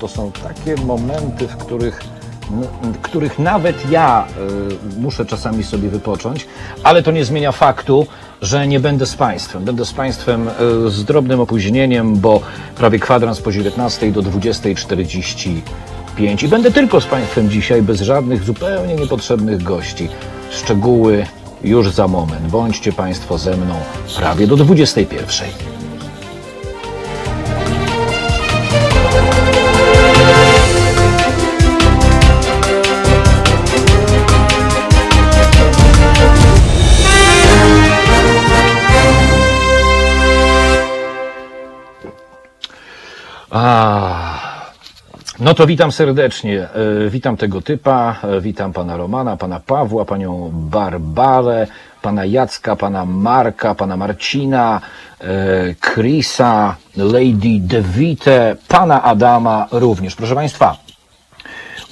to są takie momenty, w których, których nawet ja y, muszę czasami sobie wypocząć, ale to nie zmienia faktu, że nie będę z Państwem. Będę z Państwem y, z drobnym opóźnieniem, bo prawie kwadrans po 19 do 20.45 i będę tylko z Państwem dzisiaj, bez żadnych zupełnie niepotrzebnych gości. Szczegóły już za moment. Bądźcie Państwo ze mną prawie do 21. A, no to witam serdecznie. E, Witam tego typa, e, witam pana Romana, pana Pawła, panią Barbarę, pana Jacka, pana Marka, pana Marcina, e, Chrisa, Lady DeVite, pana Adama również. Proszę państwa,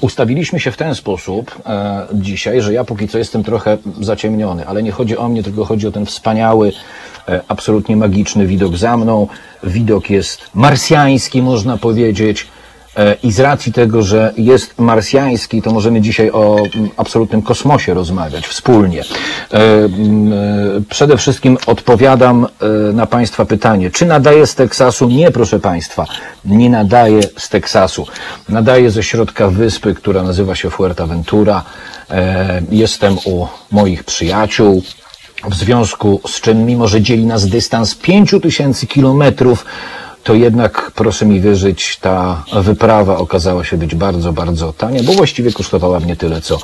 Ustawiliśmy się w ten sposób e, dzisiaj, że ja póki co jestem trochę zaciemniony, ale nie chodzi o mnie, tylko chodzi o ten wspaniały, e, absolutnie magiczny widok za mną. Widok jest marsjański, można powiedzieć. E, I z racji tego, że jest marsjański, to możemy dzisiaj o absolutnym kosmosie rozmawiać wspólnie. E, e, Przede wszystkim odpowiadam na Państwa pytanie, czy nadaje z Teksasu? Nie, proszę Państwa, nie nadaje z Teksasu. Nadaje ze środka wyspy, która nazywa się Fuerteventura. Jestem u moich przyjaciół, w związku z czym, mimo że dzieli nas dystans 5000 kilometrów, to jednak, proszę mi wierzyć, ta wyprawa okazała się być bardzo, bardzo tania, bo właściwie kosztowała mnie tyle, co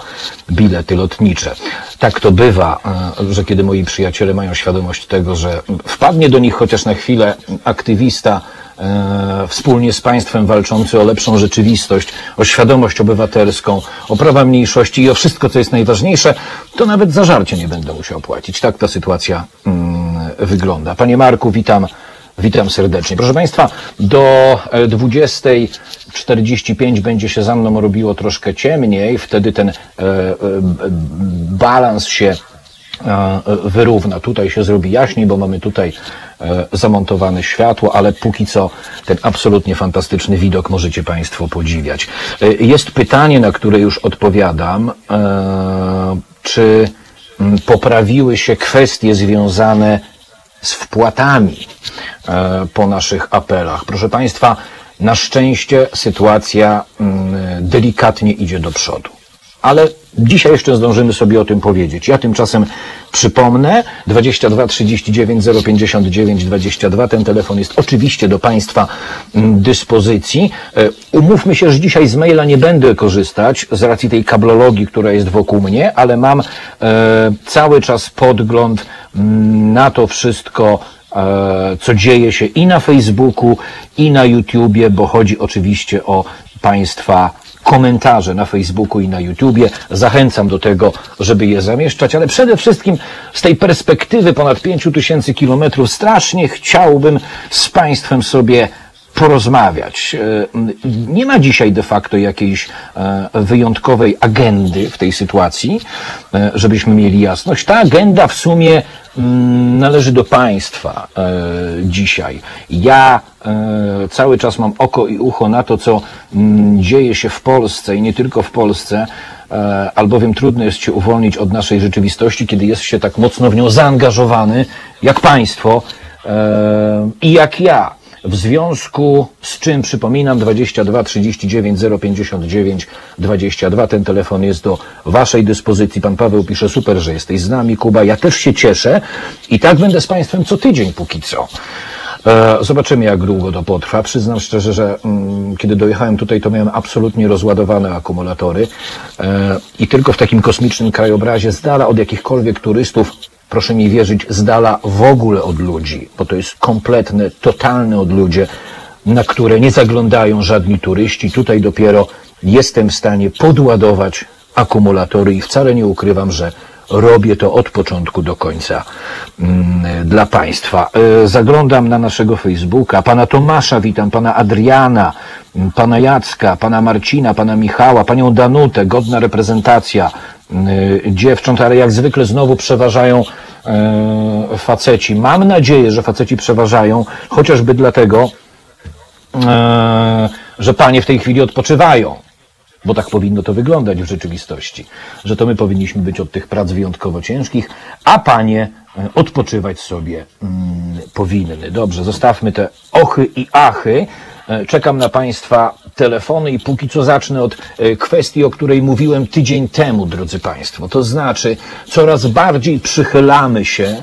bilety lotnicze. Tak to bywa, e, że kiedy moi przyjaciele mają świadomość tego, że wpadnie do nich chociaż na chwilę aktywista, e, wspólnie z państwem walczący o lepszą rzeczywistość, o świadomość obywatelską, o prawa mniejszości i o wszystko, co jest najważniejsze, to nawet za żarcie nie będę musiał płacić. Tak ta sytuacja mm, wygląda. Panie Marku, witam. Witam serdecznie. Proszę Państwa, do e, 20.45 będzie się za mną robiło troszkę ciemniej, wtedy ten e, e, balans się e, wyrówna. Tutaj się zrobi jaśniej, bo mamy tutaj e, zamontowane światło, ale póki co ten absolutnie fantastyczny widok możecie Państwo podziwiać. E, Jest pytanie, na które już odpowiadam. E, Czy poprawiły się kwestie związane z wpłatami e, po naszych apelach. Proszę Państwa, na szczęście sytuacja mm, delikatnie idzie do przodu. Ale dzisiaj jeszcze zdążymy sobie o tym powiedzieć. Ja tymczasem przypomnę 22 39 059 22. Ten telefon jest oczywiście do Państwa mm, dyspozycji. E, Umówmy się, że dzisiaj z maila nie będę korzystać z racji tej kablologii, która jest wokół mnie, ale mam e, cały czas podgląd mm, na to wszystko, e, co dzieje się i na Facebooku, i na YouTubie, bo chodzi oczywiście o Państwa komentarze na Facebooku i na YouTubie. Zachęcam do tego, żeby je zamieszczać, ale przede wszystkim z tej perspektywy ponad 5000 kilometrów strasznie chciałbym z Państwem sobie porozmawiać. E, Nie ma dzisiaj de facto jakiejś e, wyjątkowej agendy w tej sytuacji, e, żebyśmy mieli jasność. Ta agenda w sumie mm, należy do państwa dzisiaj. Ja cały czas mam oko i ucho na to, co mm, dzieje się w Polsce i nie tylko w Polsce, albowiem trudno jest się uwolnić od naszej rzeczywistości, kiedy jest się tak mocno w nią zaangażowany, jak państwo i jak ja. W związku z czym przypominam 22 39 059 22. Ten telefon jest do Waszej dyspozycji. Pan Paweł pisze super, że jesteś z nami, Kuba. Ja też się cieszę i tak będę z Państwem co tydzień póki co. E, Zobaczymy, jak długo to potrwa. Przyznam szczerze, że mm, kiedy dojechałem tutaj, to miałem absolutnie rozładowane akumulatory e, i tylko w takim kosmicznym krajobrazie, z dala od jakichkolwiek turystów, proszę mi wierzyć, z dala w ogóle od ludzi, bo to jest kompletne, totalne odludzie, na które nie zaglądają żadni turyści. Tutaj dopiero jestem w stanie podładować akumulatory i wcale nie ukrywam, że robię to od początku do końca mm, dla Państwa. E, Zaglądam na naszego Facebooka. Pana Tomasza witam, pana Adriana, m, pana Jacka, pana Marcina, pana Michała, panią Danutę, godna reprezentacja dziewcząt, ale jak zwykle znowu przeważają e, faceci. Mam nadzieję, że faceci przeważają, chociażby dlatego, e, że panie w tej chwili odpoczywają, bo tak powinno to wyglądać w rzeczywistości, że to my powinniśmy być od tych prac wyjątkowo ciężkich, a panie e, odpoczywać sobie mm, powinny. Dobrze, zostawmy te ochy i achy. E, Czekam na Państwa telefony i póki co zacznę od e, kwestii, o której mówiłem tydzień temu, drodzy Państwo. To znaczy, coraz bardziej przychylamy się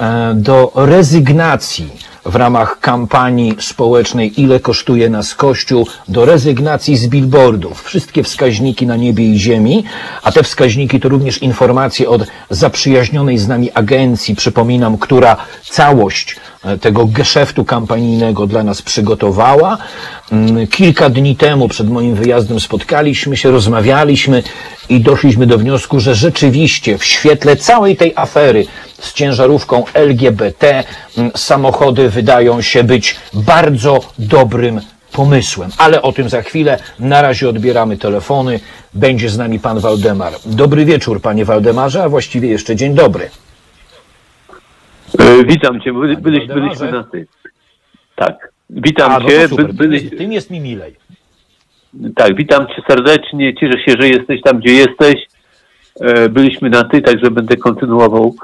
e, do rezygnacji w ramach kampanii społecznej Ile kosztuje nas Kościół, do rezygnacji z billboardów. Wszystkie wskaźniki na niebie i ziemi, a te wskaźniki to również informacje od zaprzyjaźnionej z nami agencji, przypominam, która całość e, tego geszeftu kampanijnego dla nas przygotowała. Mm, Kilka dni temu przed moim wyjazdem spotkaliśmy się, rozmawialiśmy i doszliśmy do wniosku, że rzeczywiście w świetle całej tej afery z ciężarówką LGBT samochody wydają się być bardzo dobrym pomysłem. Ale o tym za chwilę. Na razie odbieramy telefony. Będzie z nami pan Waldemar. Dobry wieczór, panie Waldemarze, a właściwie jeszcze dzień dobry. E, Witam cię, byli, byliśmy, byliśmy na ty. Tak. Witam A, no cię. super. Byli, jest, tym jest mi milej. tak, witam cię serdecznie. Cieszę się, że jesteś tam, gdzie jesteś. E, Byliśmy na ty, także będę kontynuował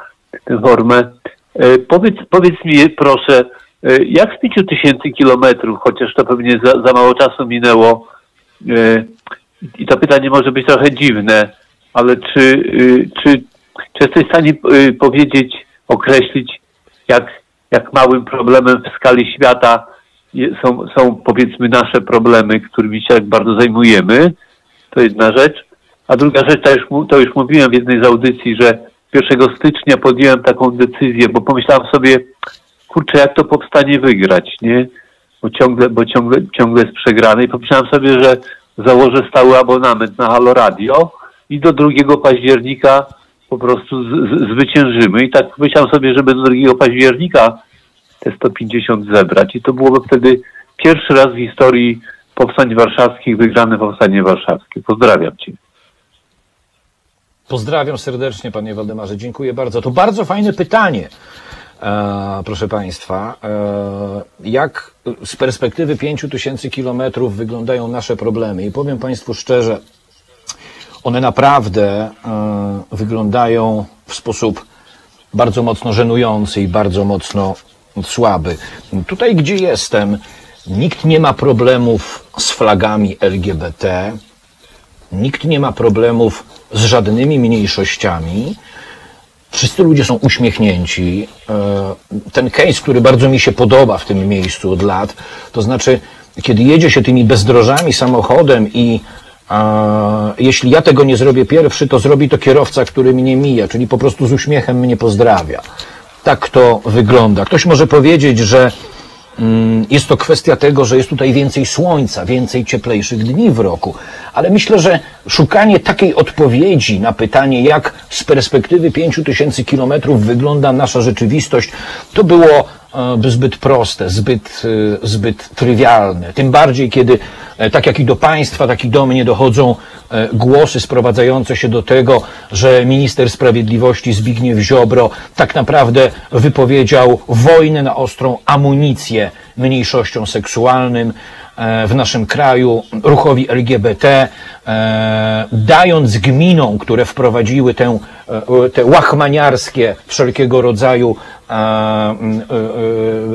tę formę. E, Powiedz, powiedz mi proszę, e, jak z 5 tysięcy kilometrów, chociaż to pewnie za, za mało czasu minęło, e, i to pytanie może być trochę dziwne, ale czy, czy, czy jesteś w stanie powiedzieć, określić, jak, jak małym problemem w skali świata są, są powiedzmy nasze problemy, którymi się tak bardzo zajmujemy? To jedna rzecz. A druga rzecz, to już, to już mówiłem w jednej z audycji, że 1 stycznia podjąłem taką decyzję, bo pomyślałem sobie, kurczę, jak to powstanie wygrać, nie? Bo ciągle, bo ciągle, ciągle jest przegrany i pomyślałem sobie, że założę stały abonament na Halo Radio i do 2 października po prostu z, z, zwyciężymy. I tak myślałem sobie, żeby do 2 października te 150 zebrać. I to byłoby wtedy pierwszy raz w historii powstań warszawskich wygrane powstanie warszawskie. Pozdrawiam Cię. Pozdrawiam serdecznie, panie Waldemarze. Dziękuję bardzo. To bardzo fajne pytanie, e, proszę państwa. E, jak z perspektywy 5 tysięcy kilometrów wyglądają nasze problemy? I powiem państwu szczerze, one naprawdę e, wyglądają w sposób bardzo mocno żenujący i bardzo mocno słaby. Tutaj, gdzie jestem, nikt nie ma problemów z flagami LGBT, nikt nie ma problemów z żadnymi mniejszościami. Wszyscy ludzie są uśmiechnięci. E, Ten case, który bardzo mi się podoba w tym miejscu od lat, to znaczy, kiedy jedzie się tymi bezdrożami samochodem i a, jeśli ja tego nie zrobię pierwszy, to zrobi to kierowca, który mnie mija, czyli po prostu z uśmiechem mnie pozdrawia. Tak to wygląda. Ktoś może powiedzieć, że Jest to kwestia tego, że jest tutaj więcej słońca, więcej cieplejszych dni w roku, ale myślę, że szukanie takiej odpowiedzi na pytanie, jak z perspektywy 5000 kilometrów wygląda nasza rzeczywistość, to było by zbyt proste, zbyt, e, zbyt trywialne. Tym bardziej, kiedy e, tak jak i do państwa, tak i do mnie dochodzą e, głosy sprowadzające się do tego, że minister sprawiedliwości Zbigniew Ziobro tak naprawdę wypowiedział wojnę na ostrą amunicję mniejszościom seksualnym e, w naszym kraju, ruchowi LGBT, e, dając gminom, które wprowadziły tę, e, te łachmaniarskie wszelkiego rodzaju e, e, e,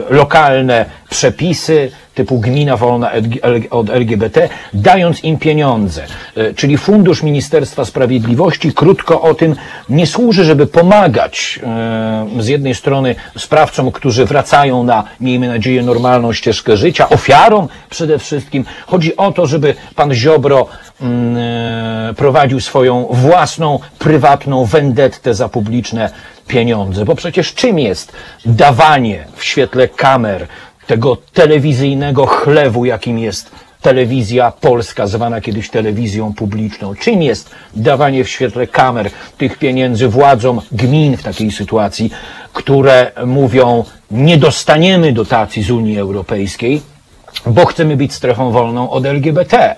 lokalne przepisy, typu gmina wolna od- LGBT, dając im pieniądze. E, Czyli Fundusz Ministerstwa Sprawiedliwości, krótko o tym, nie służy, żeby pomagać e, z jednej strony sprawcom, którzy wracają na, miejmy nadzieję, normalną ścieżkę życia, ofiarom przede wszystkim. Chodzi o to, żeby pan Ziobro e, prowadził swoją własną, prywatną vendettę za publiczne pieniądze. Bo przecież czym jest dawanie w świetle kamer tego telewizyjnego chlewu, jakim jest telewizja polska, zwana kiedyś telewizją publiczną. Czym jest dawanie w świetle kamer tych pieniędzy władzom gmin w takiej sytuacji, które mówią, nie dostaniemy dotacji z Unii Europejskiej, bo chcemy być strefą wolną od LGBT.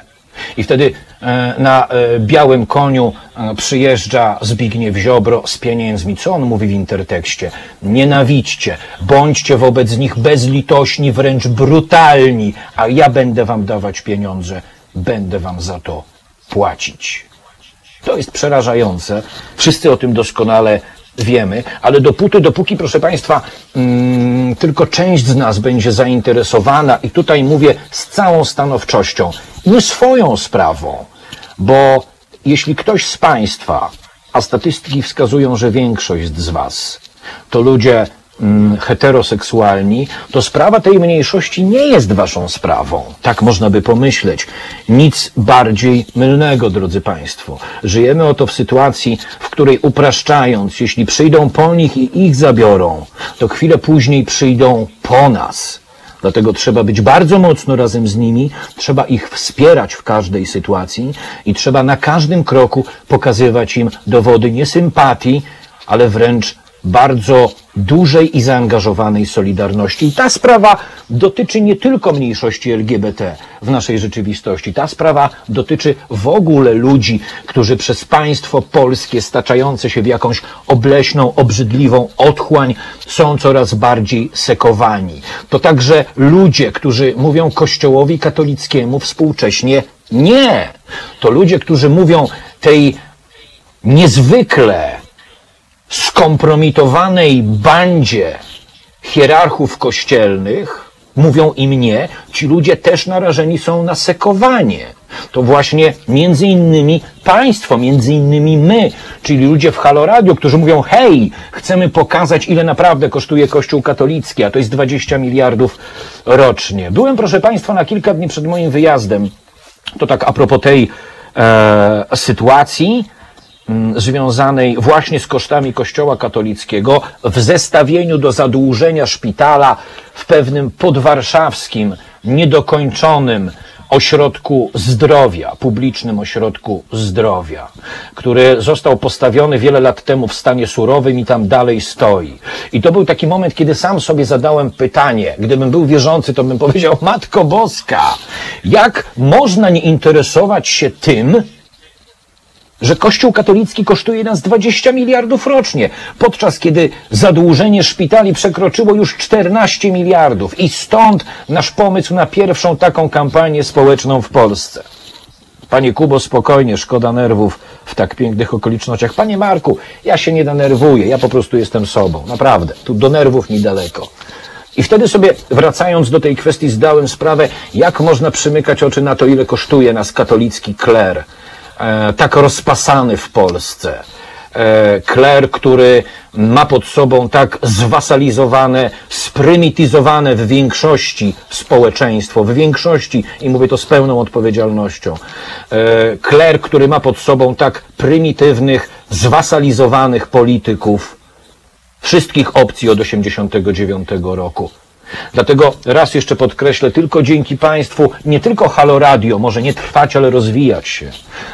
I wtedy e, na e, białym koniu e, przyjeżdża Zbigniew Ziobro z pieniędzmi. Co on mówi w intertekście? Nienawidźcie, bądźcie wobec nich bezlitośni, wręcz brutalni, a ja będę wam dawać pieniądze, będę wam za to płacić. To jest przerażające. Wszyscy o tym doskonale wiemy, ale dopóty, dopóki, proszę Państwa, mm, tylko część z nas będzie zainteresowana, i tutaj mówię z całą stanowczością, nie swoją sprawą, bo jeśli ktoś z Państwa, a statystyki wskazują, że większość z Was, to ludzie heteroseksualni, to sprawa tej mniejszości nie jest waszą sprawą. Tak można by pomyśleć. Nic bardziej mylnego, drodzy Państwo. Żyjemy oto w sytuacji, w której upraszczając, jeśli przyjdą po nich i ich zabiorą, to chwilę później przyjdą po nas. Dlatego trzeba być bardzo mocno razem z nimi, trzeba ich wspierać w każdej sytuacji i trzeba na każdym kroku pokazywać im dowody nie sympatii, ale wręcz bardzo dużej i zaangażowanej solidarności. I ta sprawa dotyczy nie tylko mniejszości LGBT w naszej rzeczywistości. Ta sprawa dotyczy w ogóle ludzi, którzy przez państwo polskie staczające się w jakąś obleśną, obrzydliwą otchłań są coraz bardziej sekowani. To także ludzie, którzy mówią Kościołowi katolickiemu współcześnie nie. To ludzie, którzy mówią tej niezwykle skompromitowanej bandzie hierarchów kościelnych, mówią im nie, ci ludzie też narażeni są na sekowanie. To właśnie między innymi państwo, między innymi my, czyli ludzie w Halo Radio, którzy mówią, hej, chcemy pokazać, ile naprawdę kosztuje Kościół katolicki, a to jest 20 miliardów rocznie. Byłem, proszę Państwa, na kilka dni przed moim wyjazdem, to tak a propos tej e, sytuacji, związanej właśnie z kosztami Kościoła katolickiego w zestawieniu do zadłużenia szpitala w pewnym podwarszawskim, niedokończonym ośrodku zdrowia, publicznym ośrodku zdrowia, który został postawiony wiele lat temu w stanie surowym i tam dalej stoi. I to był taki moment, kiedy sam sobie zadałem pytanie, gdybym był wierzący, to bym powiedział, Matko Boska, jak można nie interesować się tym, że Kościół katolicki kosztuje nas 20 miliardów rocznie, podczas kiedy zadłużenie szpitali przekroczyło już 14 miliardów. I stąd nasz pomysł na pierwszą taką kampanię społeczną w Polsce. Panie Kubo, spokojnie, szkoda nerwów w tak pięknych okolicznościach. Panie Marku, ja się nie denerwuję, ja po prostu jestem sobą. Naprawdę, tu do nerwów mi daleko. I wtedy sobie, wracając do tej kwestii, zdałem sprawę, jak można przymykać oczy na to, ile kosztuje nas katolicki kler tak rozpasany w Polsce. E, kler, który ma pod sobą tak zwasalizowane, sprymityzowane w większości społeczeństwo, w większości, i mówię to z pełną odpowiedzialnością, e, kler, który ma pod sobą tak prymitywnych, zwasalizowanych polityków wszystkich opcji od 1989 roku. Dlatego raz jeszcze podkreślę, tylko dzięki Państwu, nie tylko Halo Radio może nie trwać, ale rozwijać się.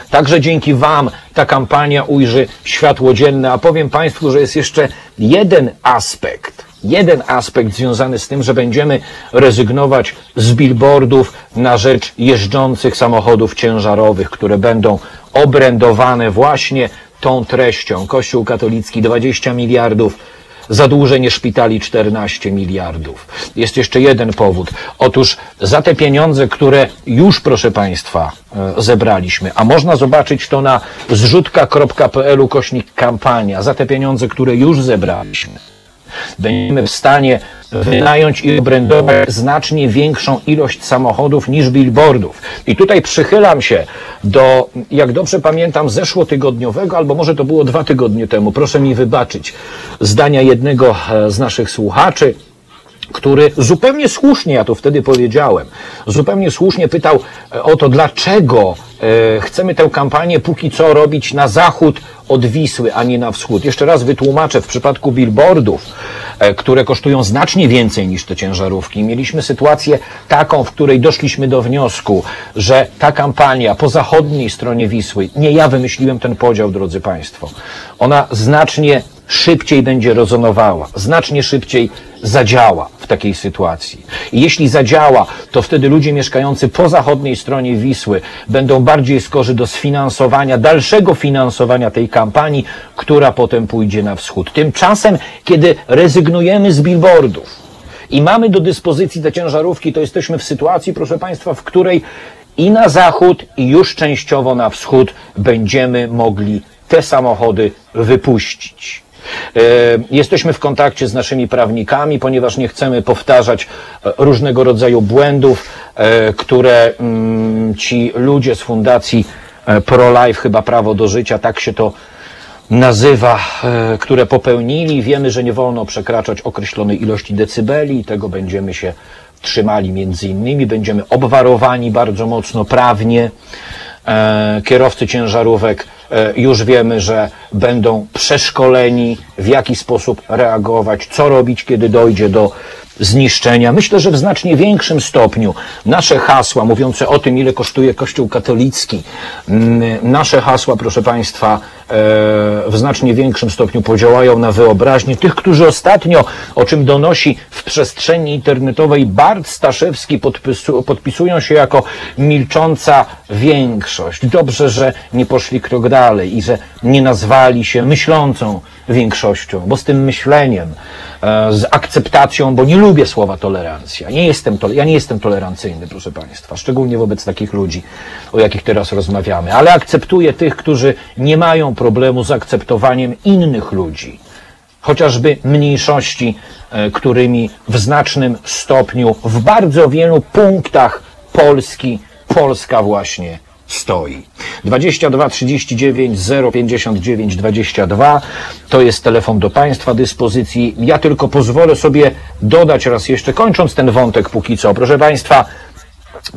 Także dzięki Wam ta kampania ujrzy światło dzienne, a powiem Państwu, że jest jeszcze jeden aspekt, jeden aspekt związany z tym, że będziemy rezygnować z billboardów na rzecz jeżdżących samochodów ciężarowych, które będą obrędowane właśnie tą treścią. Kościół katolicki 20 miliardów, zadłużenie szpitali 14 miliardów. Jest jeszcze jeden powód. Otóż za te pieniądze, które już, proszę Państwa, e, zebraliśmy, a można zobaczyć to na zrzutka.pl kośnik kampania, za te pieniądze, które już zebraliśmy, będziemy w stanie wynająć i obrędować znacznie większą ilość samochodów niż billboardów. I tutaj przychylam się do, jak dobrze pamiętam, zeszłotygodniowego, albo może to było dwa tygodnie temu, proszę mi wybaczyć, zdania jednego e, z naszych słuchaczy, który zupełnie słusznie, ja to wtedy powiedziałem, zupełnie słusznie pytał e, o to, dlaczego chcemy tę kampanię póki co robić na zachód od Wisły, a nie na wschód. Jeszcze raz wytłumaczę, w przypadku billboardów, e, które kosztują znacznie więcej niż te ciężarówki, mieliśmy sytuację taką, w której doszliśmy do wniosku, że ta kampania po zachodniej stronie Wisły, nie ja wymyśliłem ten podział, drodzy Państwo, ona znacznie szybciej będzie rezonowała, znacznie szybciej zadziała w takiej sytuacji. I jeśli zadziała, to wtedy ludzie mieszkający po zachodniej stronie Wisły będą bardziej skorzy do sfinansowania, dalszego finansowania tej kampanii, która potem pójdzie na wschód. Tymczasem, kiedy rezygnujemy z billboardów i mamy do dyspozycji te ciężarówki, to jesteśmy w sytuacji, proszę Państwa, w której i na zachód, i już częściowo na wschód będziemy mogli te samochody wypuścić. E, Jesteśmy w kontakcie z naszymi prawnikami, ponieważ nie chcemy powtarzać e, różnego rodzaju błędów, e, które mm, ci ludzie z Fundacji ProLife, chyba Prawo do Życia, tak się to nazywa, które popełnili. Wiemy, że nie wolno przekraczać określonej ilości decybeli i tego będziemy się trzymali między innymi. Będziemy obwarowani bardzo mocno prawnie. E, Kierowcy ciężarówek e, już wiemy, że będą przeszkoleni, w jaki sposób reagować, co robić, kiedy dojdzie do zniszczenia. Myślę, że w znacznie większym stopniu nasze hasła mówiące o tym, ile kosztuje Kościół katolicki, nasze hasła, proszę Państwa, w znacznie większym stopniu podziałają na wyobraźnię tych, którzy ostatnio, o czym donosi w przestrzeni internetowej Bart Staszewski, podpisu, podpisują się jako milcząca większość. Dobrze, że nie poszli krok dalej i że nie nazwali się myślącą większością, bo z tym myśleniem, e, z akceptacją, bo nie lubię słowa tolerancja. Nie jestem tole, ja nie jestem tolerancyjny, proszę Państwa, szczególnie wobec takich ludzi, o jakich teraz rozmawiamy, ale akceptuję tych, którzy nie mają problemu z akceptowaniem innych ludzi, chociażby mniejszości, e, którymi w znacznym stopniu, w bardzo wielu punktach Polski, Polska właśnie stoi. 22 39 059 22 to jest telefon do Państwa dyspozycji. Ja tylko pozwolę sobie dodać raz jeszcze, kończąc ten wątek póki co. Proszę Państwa,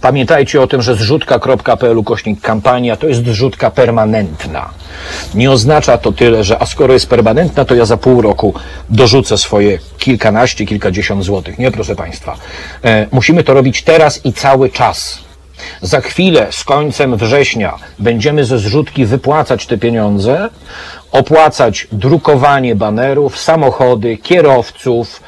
Pamiętajcie o tym, że zrzutka.pl ukośnik kampania to jest zrzutka permanentna. Nie oznacza to tyle, że a skoro jest permanentna, to ja za pół roku dorzucę swoje kilkanaście, kilkadziesiąt złotych. Nie, proszę Państwa. E, musimy to robić teraz i cały czas. Za chwilę, z końcem września, będziemy ze zrzutki wypłacać te pieniądze, opłacać drukowanie banerów, samochody, kierowców,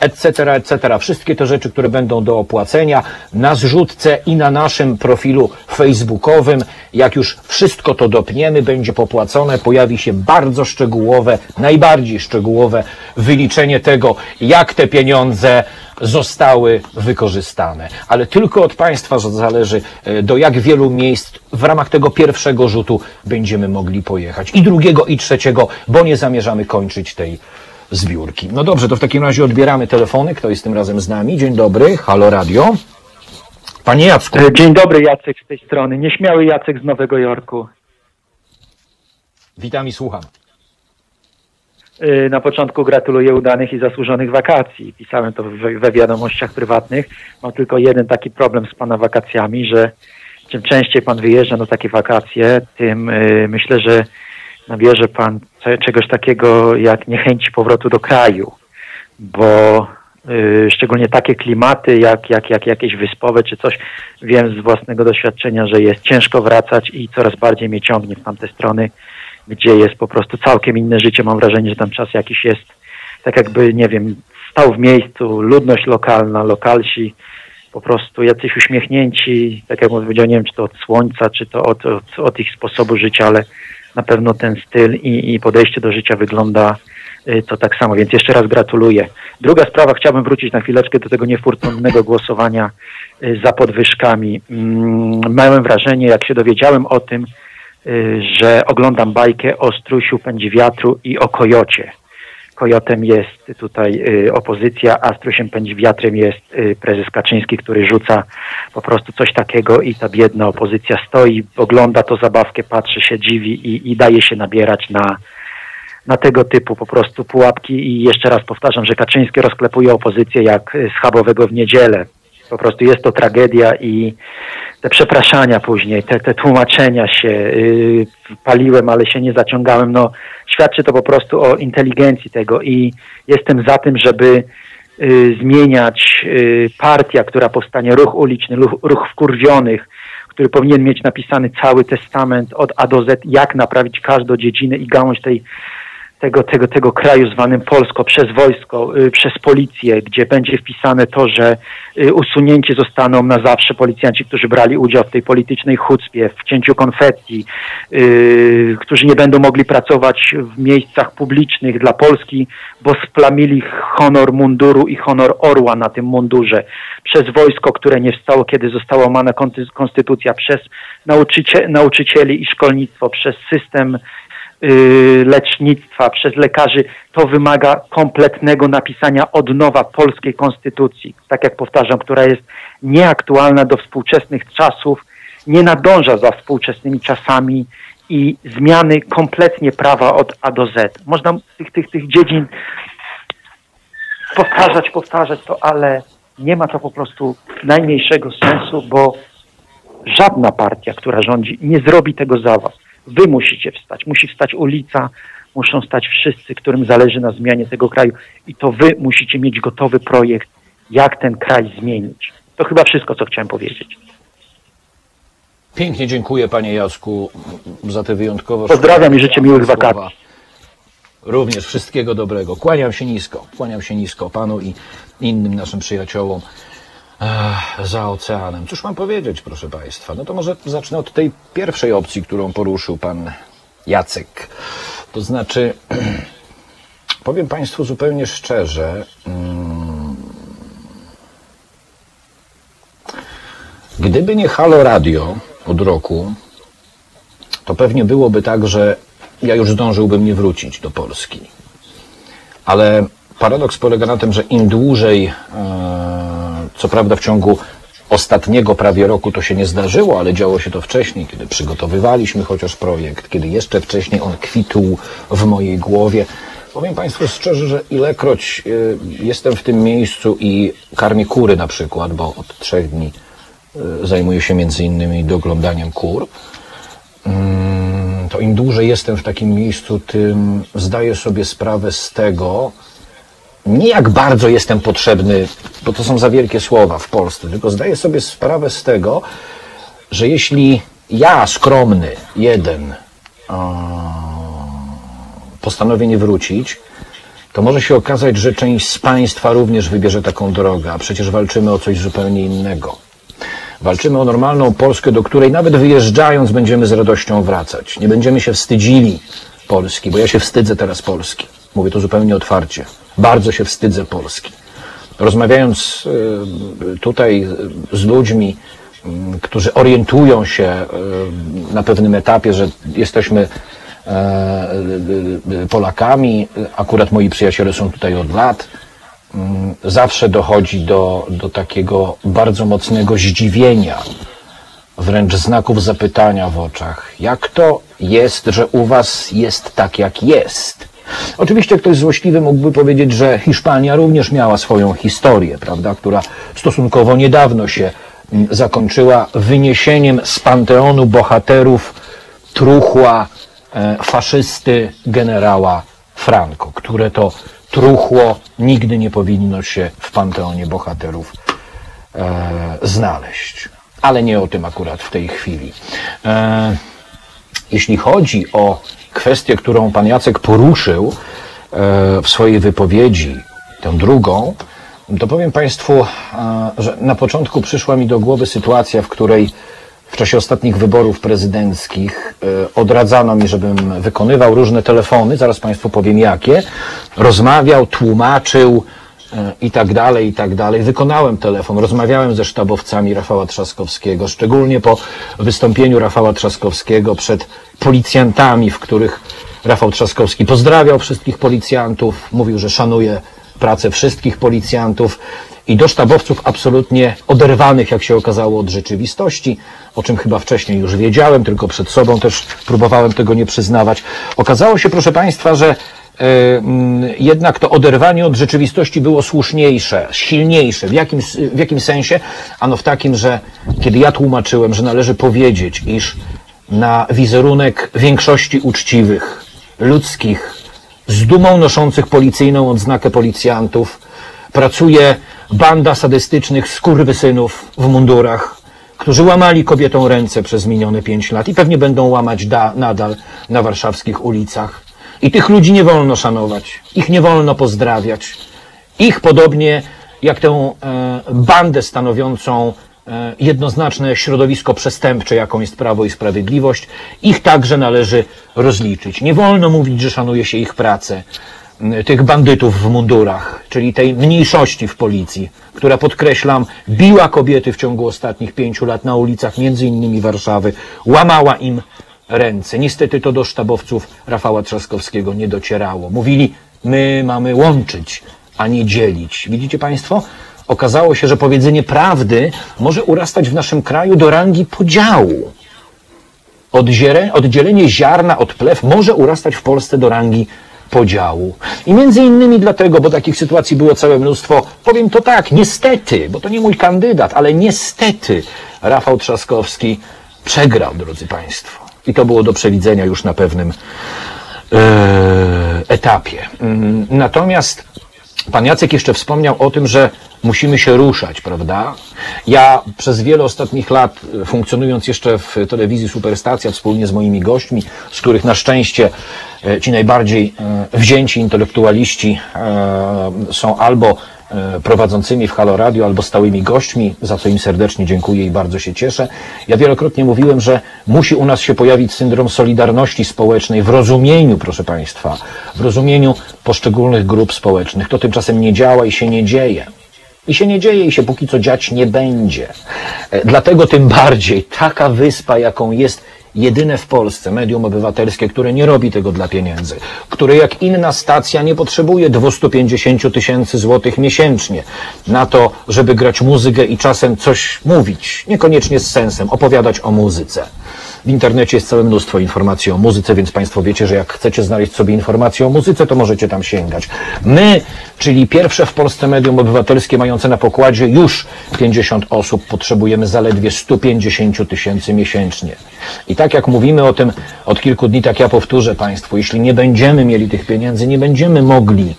etc., etc. Wszystkie te rzeczy, które będą do opłacenia na zrzutce i na naszym profilu facebookowym. Jak już wszystko to dopniemy, będzie popłacone, pojawi się bardzo szczegółowe, najbardziej szczegółowe wyliczenie tego, jak te pieniądze zostały wykorzystane. Ale tylko od Państwa zależy, e, do jak wielu miejsc w ramach tego pierwszego rzutu będziemy mogli pojechać. I drugiego, i trzeciego, bo nie zamierzamy kończyć tej zbiórki. No dobrze, to w takim razie odbieramy telefony. Kto jest tym razem z nami? Dzień dobry, halo radio. Panie Jacku. E, Dzień dobry, Jacek z tej strony. Nieśmiały Jacek z Nowego Jorku. Witam i słucham. E, Na początku gratuluję udanych i zasłużonych wakacji. Pisałem to we, wiadomościach prywatnych. Mam tylko jeden taki problem z Pana wakacjami, że czym częściej Pan wyjeżdża na takie wakacje, tym e, myślę, że nabierze Pan czegoś takiego jak niechęci powrotu do kraju, bo y, szczególnie takie klimaty jak, jak, jak jakieś wyspowe czy coś, wiem z własnego doświadczenia, że jest ciężko wracać i coraz bardziej mnie ciągnie w tamte strony, gdzie jest po prostu całkiem inne życie. Mam wrażenie, że tam czas jakiś jest, tak jakby, nie wiem, stał w miejscu, ludność lokalna, lokalsi, po prostu jacyś uśmiechnięci, tak jak powiedział, nie wiem, czy to od słońca, czy to od, od, od ich sposobu życia, ale na pewno ten styl i, i podejście do życia wygląda y, to tak samo, więc jeszcze raz gratuluję. Druga sprawa, chciałbym wrócić na chwileczkę do tego niefortunnego głosowania y, za podwyżkami. Mm, Miałem wrażenie, jak się dowiedziałem o tym, że oglądam bajkę o strusiu pędzi wiatru i o kojocie. Kojotem jest tutaj y, opozycja, a strusiem pędzi wiatrem jest y, prezes Kaczyński, który rzuca po prostu coś takiego i ta biedna opozycja stoi, ogląda to zabawkę, patrzy się, dziwi i, i daje się nabierać na, na tego typu po prostu pułapki i jeszcze raz powtarzam, że Kaczyński rozklepuje opozycję jak y, schabowego w niedzielę. Po prostu jest to tragedia i te przepraszania później, te, te tłumaczenia się, yy, paliłem, ale się nie zaciągałem, no świadczy to po prostu o inteligencji tego i jestem za tym, żeby y, zmieniać y, partia, która powstanie, ruch uliczny, ruch, ruch wkurwionych, który powinien mieć napisany cały testament od A do Z, jak naprawić każdą dziedzinę i gałąź tej tego, tego, tego kraju zwanym Polsko przez wojsko, y, przez policję, gdzie będzie wpisane to, że y, usunięci zostaną na zawsze policjanci, którzy brali udział w tej politycznej chucpie, w cięciu konfetti, y, którzy nie będą mogli pracować w miejscach publicznych dla Polski, bo splamili honor munduru i honor orła na tym mundurze, przez wojsko, które nie wstało, kiedy została łamana konstytucja, przez nauczycie, nauczycieli i szkolnictwo, przez system lecznictwa, przez lekarzy, to wymaga kompletnego napisania od nowa polskiej konstytucji, tak jak powtarzam, która jest nieaktualna do współczesnych czasów, nie nadąża za współczesnymi czasami i zmiany kompletnie prawa od A do Z. Można tych, tych, tych dziedzin powtarzać, powtarzać to, ale nie ma to po prostu najmniejszego sensu, bo żadna partia, która rządzi, nie zrobi tego za was. Wy musicie wstać. Musi wstać ulica, muszą stać wszyscy, którym zależy na zmianie tego kraju. I to wy musicie mieć gotowy projekt, jak ten kraj zmienić. To chyba wszystko, co chciałem powiedzieć. Pięknie dziękuję panie Jacku za te wyjątkowo... Pozdrawiam i życzę miłych wakacji. Również wszystkiego dobrego. Kłaniam się nisko. Kłaniam się nisko panu i innym naszym przyjaciołom Ech, za oceanem. Cóż mam powiedzieć, proszę państwa? No to może zacznę od tej pierwszej opcji, którą poruszył pan Jacek. To znaczy, powiem państwu zupełnie szczerze, mm, gdyby nie Halo Radio od roku, to pewnie byłoby tak, że ja już zdążyłbym nie wrócić do Polski. Ale paradoks polega na tym, że im dłużej, e, co prawda w ciągu ostatniego prawie roku to się nie zdarzyło, ale działo się to wcześniej, kiedy przygotowywaliśmy chociaż projekt, kiedy jeszcze wcześniej on kwitł w mojej głowie. Powiem Państwu szczerze, że ilekroć e, jestem w tym miejscu i karmię kury na przykład, bo od trzech dni e, zajmuję się między innymi doglądaniem kur, mm, to im dłużej jestem w takim miejscu, tym zdaję sobie sprawę z tego, nie jak bardzo jestem potrzebny, bo to są za wielkie słowa w Polsce, tylko zdaję sobie sprawę z tego, że jeśli ja, skromny, jeden, postanowię nie wrócić, to może się okazać, że część z Państwa również wybierze taką drogę, a przecież walczymy o coś zupełnie innego. Walczymy o normalną Polskę, do której nawet wyjeżdżając będziemy z radością wracać. Nie będziemy się wstydzili Polski, bo ja się wstydzę teraz Polski. Mówię to zupełnie otwarcie. Bardzo się wstydzę Polski. Rozmawiając y, tutaj z ludźmi, y, którzy orientują się y, na pewnym etapie, że jesteśmy e, y, Polakami, akurat moi przyjaciele są tutaj od lat, mm, zawsze dochodzi do, do takiego bardzo mocnego zdziwienia, wręcz znaków zapytania w oczach. Jak to jest, że u was jest tak, jak jest? Oczywiście ktoś złośliwy mógłby powiedzieć, że Hiszpania również miała swoją historię, prawda, która stosunkowo niedawno się mm, zakończyła wyniesieniem z panteonu bohaterów truchła e, faszysty generała Franco, które to truchło nigdy nie powinno się w panteonie bohaterów e, znaleźć. Ale nie o tym akurat w tej chwili. E, jeśli chodzi o kwestię, którą pan Jacek poruszył e, w swojej wypowiedzi, tę drugą, to powiem Państwu, e, że na początku przyszła mi do głowy sytuacja, w której w czasie ostatnich wyborów prezydenckich e, odradzano mi, żebym wykonywał różne telefony, zaraz Państwu powiem jakie, rozmawiał, tłumaczył i tak dalej, i tak dalej. Wykonałem telefon, rozmawiałem ze sztabowcami Rafała Trzaskowskiego, szczególnie po wystąpieniu Rafała Trzaskowskiego przed policjantami, w których Rafał Trzaskowski pozdrawiał wszystkich policjantów, mówił, że szanuje pracę wszystkich policjantów i do sztabowców absolutnie oderwanych, jak się okazało, od rzeczywistości, o czym chyba wcześniej już wiedziałem, tylko przed sobą też próbowałem tego nie przyznawać. Okazało się, proszę Państwa, że e, jednak to oderwanie od rzeczywistości było słuszniejsze, silniejsze. W jakim, w jakim sensie? Ano w takim, że kiedy ja tłumaczyłem, że należy powiedzieć, iż na wizerunek większości uczciwych, ludzkich, z dumą noszących policyjną odznakę policjantów, pracuje banda sadystycznych skurwysynów w mundurach, którzy łamali kobietom ręce przez minione pięć lat i pewnie będą łamać da, nadal na warszawskich ulicach. I tych ludzi nie wolno szanować, ich nie wolno pozdrawiać. Ich podobnie jak tę e, bandę stanowiącą e, jednoznaczne środowisko przestępcze, jaką jest Prawo i Sprawiedliwość, ich także należy rozliczyć. Nie wolno mówić, że szanuje się ich pracę, tych bandytów w mundurach, czyli tej mniejszości w policji, która, podkreślam, biła kobiety w ciągu ostatnich pięciu lat na ulicach, między innymi Warszawy, łamała im ręce. Niestety to do sztabowców Rafała Trzaskowskiego nie docierało. Mówili, my mamy łączyć, a nie dzielić. Widzicie Państwo? Okazało się, że powiedzenie prawdy może urastać w naszym kraju do rangi podziału. Oddzielenie, oddzielenie ziarna od plew może urastać w Polsce do rangi podziału. I między innymi dlatego, bo takich sytuacji było całe mnóstwo, powiem to tak, niestety, bo to nie mój kandydat, ale niestety Rafał Trzaskowski przegrał, drodzy Państwo. I to było do przewidzenia już na pewnym e, etapie. Mm, Natomiast pan Jacek jeszcze wspomniał o tym, że musimy się ruszać, prawda? Ja przez wiele ostatnich lat, e, funkcjonując jeszcze w telewizji Superstacja wspólnie z moimi gośćmi, z których na szczęście e, ci najbardziej wzięci intelektualiści są albo prowadzącymi w Halo Radio albo stałymi gośćmi, za co im serdecznie dziękuję i bardzo się cieszę. Ja wielokrotnie mówiłem, że musi u nas się pojawić syndrom solidarności społecznej w rozumieniu, proszę Państwa, w rozumieniu poszczególnych grup społecznych. To tymczasem nie działa i się nie dzieje. I się nie dzieje i się póki co dziać nie będzie. E, Dlatego tym bardziej taka wyspa, jaką jest jedyne w Polsce medium obywatelskie, które nie robi tego dla pieniędzy, które jak inna stacja nie potrzebuje 250 tysięcy złotych miesięcznie na to, żeby grać muzykę i czasem coś mówić, niekoniecznie z sensem, opowiadać o muzyce. W internecie jest całe mnóstwo informacji o muzyce, więc Państwo wiecie, że jak chcecie znaleźć sobie informacje o muzyce, to możecie tam sięgać. My, czyli pierwsze w Polsce medium obywatelskie mające na pokładzie już 50 osób, potrzebujemy zaledwie 150 tysięcy miesięcznie. I tak jak mówimy o tym od kilku dni, tak ja powtórzę Państwu, jeśli nie będziemy mieli tych pieniędzy, nie będziemy mogli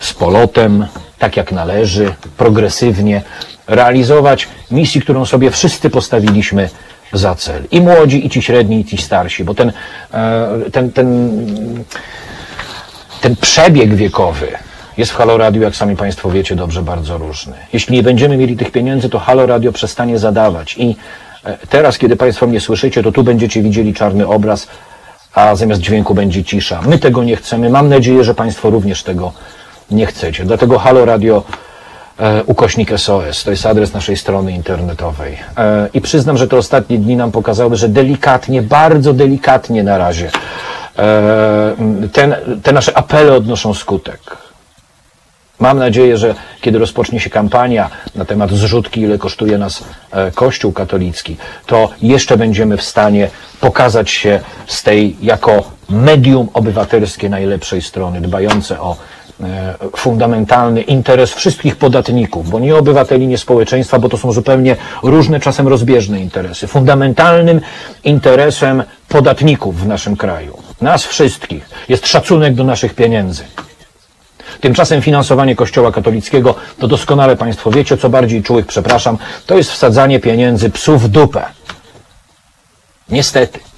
z polotem, tak jak należy, progresywnie realizować misji, którą sobie wszyscy postawiliśmy za cel. I młodzi, i ci średni, i ci starsi, bo ten, e, ten, ten, ten przebieg wiekowy jest w Halo Radio, jak sami Państwo wiecie, dobrze bardzo różny. Jeśli nie będziemy mieli tych pieniędzy, to Halo Radio przestanie zadawać. I e, teraz, kiedy Państwo mnie słyszycie, to tu będziecie widzieli czarny obraz, a zamiast dźwięku będzie cisza. My tego nie chcemy. Mam nadzieję, że Państwo również tego nie chcecie. Dlatego Halo Radio ukośnik SOS. To jest adres naszej strony internetowej. E, I przyznam, że te ostatnie dni nam pokazały, że delikatnie, bardzo delikatnie na razie e, ten, te nasze apele odnoszą skutek. Mam nadzieję, że kiedy rozpocznie się kampania na temat zrzutki, ile kosztuje nas e, Kościół katolicki, to jeszcze będziemy w stanie pokazać się z tej jako medium obywatelskie najlepszej strony, dbające o e, fundamentalny interes wszystkich podatników, bo nie obywateli, nie społeczeństwa, bo to są zupełnie różne, czasem rozbieżne interesy. Fundamentalnym interesem podatników w naszym kraju, nas wszystkich, jest szacunek do naszych pieniędzy. Tymczasem finansowanie Kościoła katolickiego, to doskonale Państwo wiecie, co bardziej czułych, przepraszam, to jest wsadzanie pieniędzy psu w dupę. Niestety.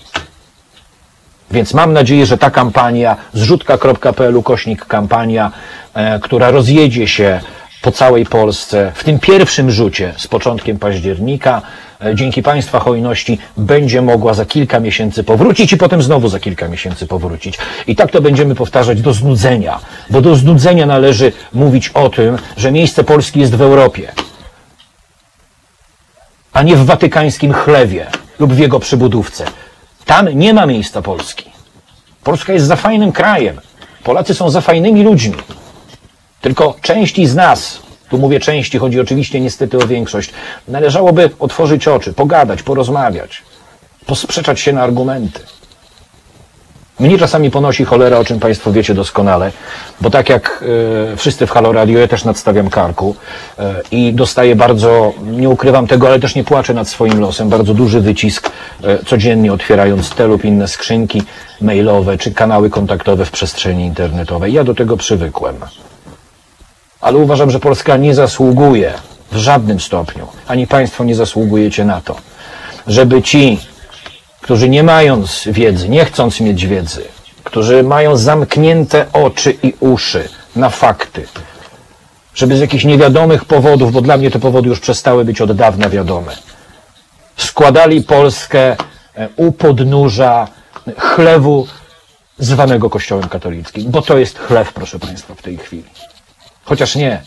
Więc mam nadzieję, że ta kampania, zrzutka.pl, kośnik kampania, e, która rozjedzie się po całej Polsce w tym pierwszym rzucie z początkiem października, e, dzięki Państwa hojności będzie mogła za kilka miesięcy powrócić i potem znowu za kilka miesięcy powrócić. I tak to będziemy powtarzać do znudzenia, bo do znudzenia należy mówić o tym, że miejsce Polski jest w Europie, a nie w watykańskim chlewie lub w jego przybudówce. Tam nie ma miejsca Polski. Polska jest za fajnym krajem. Polacy są za fajnymi ludźmi. Tylko części z nas, tu mówię części, chodzi oczywiście niestety o większość, należałoby otworzyć oczy, pogadać, porozmawiać, posprzeczać się na argumenty. Mnie czasami ponosi cholera, o czym Państwo wiecie doskonale, bo tak jak e, wszyscy w Halo Radio, ja też nadstawiam karku e, i dostaję bardzo, nie ukrywam tego, ale też nie płaczę nad swoim losem, bardzo duży wycisk e, codziennie otwierając te lub inne skrzynki mailowe czy kanały kontaktowe w przestrzeni internetowej. Ja do tego przywykłem. Ale uważam, że Polska nie zasługuje w żadnym stopniu, ani Państwo nie zasługujecie na to, żeby ci, którzy nie mając wiedzy, nie chcąc mieć wiedzy, którzy mają zamknięte oczy i uszy na fakty, żeby z jakichś niewiadomych powodów, bo dla mnie te powody już przestały być od dawna wiadome, składali Polskę e, u podnóża chlewu zwanego Kościołem katolickim, bo to jest chlew, proszę Państwa, w tej chwili. Chociaż nie,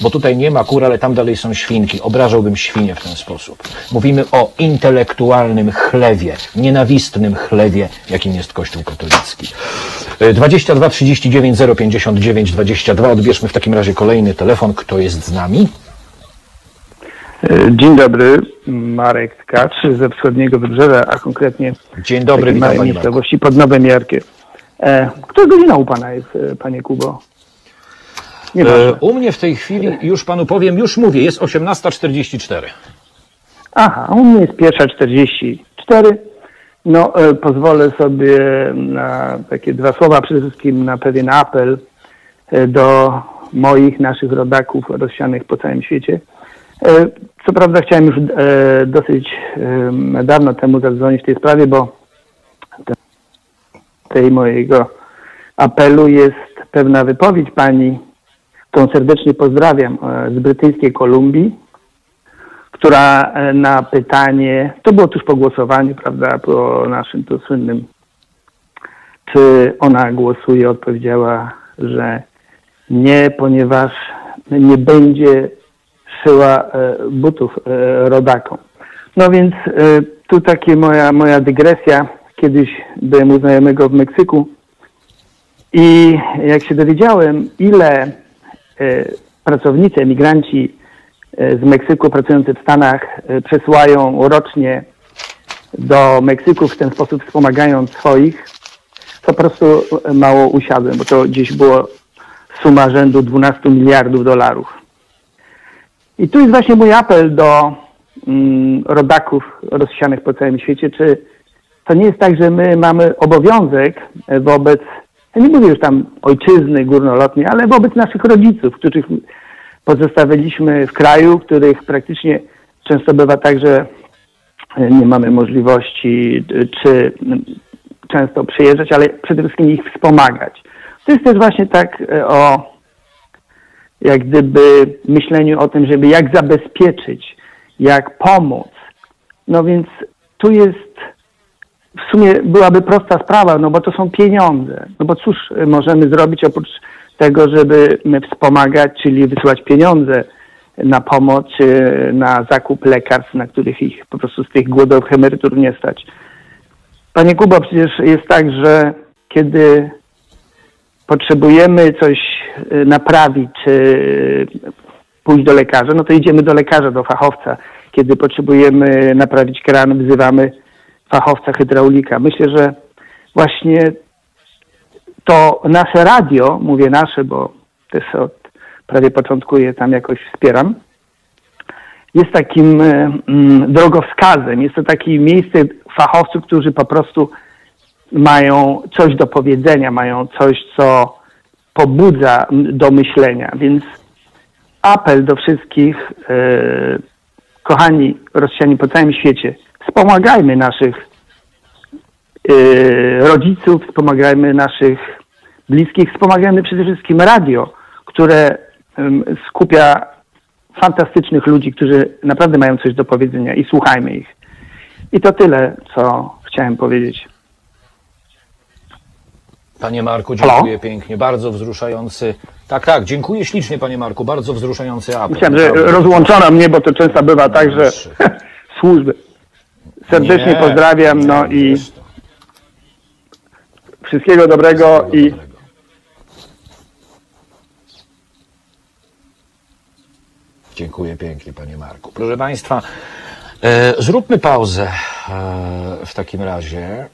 bo tutaj nie ma kur, ale tam dalej są świnki. Obrażałbym świnie w ten sposób. Mówimy o intelektualnym chlewie, nienawistnym chlewie, jakim jest Kościół katolicki. E, 22 39 059 22. Odbierzmy w takim razie kolejny telefon. Kto jest z nami? Dzień dobry, Marek Tkacz ze wschodniego wybrzeża, a konkretnie Dzień dobry, witam małej miejscowości pod Nowym Jarkiem. E, która godzina u Pana jest, e, Panie Kubo? E, U mnie w tej chwili, już Panu powiem, już mówię, jest 18.44. Aha, u mnie jest pierwsza 44. No, e, pozwolę sobie na takie dwa słowa, przede wszystkim na pewien apel e, do moich, naszych rodaków rozsianych po całym świecie. Co prawda chciałem już dosyć dawno temu zadzwonić w tej sprawie, bo te- tej mojego apelu jest pewna wypowiedź pani, którą serdecznie pozdrawiam, e, z brytyjskiej Kolumbii, która e, na pytanie, to było tuż po głosowaniu, prawda, po naszym tu słynnym, czy ona głosuje, odpowiedziała, że nie, ponieważ nie będzie szyła e, butów rodakom. No więc tu takie moja, moja dygresja. Kiedyś byłem u znajomego w Meksyku i jak się dowiedziałem, ile pracownicy, emigranci e, z Meksyku pracujący w Stanach e, przesyłają rocznie do Meksyku, w ten sposób wspomagając swoich, po prostu e, mało usiadłem, bo to gdzieś było suma rzędu 12 miliardów dolarów. I tu jest właśnie mój apel do mm, rodaków rozsianych po całym świecie, czy to nie jest tak, że my mamy obowiązek e, wobec, ja nie mówię już tam ojczyzny górnolotnej, ale wobec naszych rodziców, których pozostawiliśmy w kraju, których praktycznie często bywa tak, że e, nie mamy możliwości e, czy często przyjeżdżać, ale przede wszystkim ich wspomagać. To jest też właśnie tak e, o jak gdyby myśleniu o tym, żeby jak zabezpieczyć, jak pomóc. No więc tu jest w sumie byłaby prosta sprawa, no bo to są pieniądze. No bo cóż możemy zrobić oprócz tego, żeby wspomagać, czyli wysyłać pieniądze na pomoc, czy na zakup lekarstw, na których ich po prostu z tych głodowych emerytur nie stać. Panie Kubo, przecież jest tak, że kiedy potrzebujemy coś y, naprawić, czy pójść do lekarza, no to idziemy do lekarza, do fachowca. Kiedy potrzebujemy naprawić kran, wzywamy fachowca hydraulika. Myślę, że właśnie to nasze radio, mówię nasze, bo też od prawie początku je tam jakoś wspieram, jest takim e, mm, drogowskazem. Jest to takie miejsce fachowców, którzy po prostu mają coś do powiedzenia, mają coś, co pobudza do myślenia. Więc apel do wszystkich, e, kochani Rosjanie po całym świecie, wspomagajmy naszych e, rodziców, wspomagajmy naszych bliskich, wspomagajmy przede wszystkim radio, które em, skupia fantastycznych ludzi, którzy naprawdę mają coś do powiedzenia i słuchajmy ich. I to tyle, co chciałem powiedzieć. Panie Marku, dziękuję pięknie, bardzo wzruszający. Tak, tak, dziękuję ślicznie, panie Marku, bardzo wzruszający apel. Myślałem, że rozłączono mnie, bo to często bywa tak, że służby. Serdecznie Nie, pozdrawiam, no i wiesz to. wszystkiego dobrego i. Dziękuję pięknie, panie Marku. Proszę państwa, e, zróbmy pauzę e, w takim razie. E,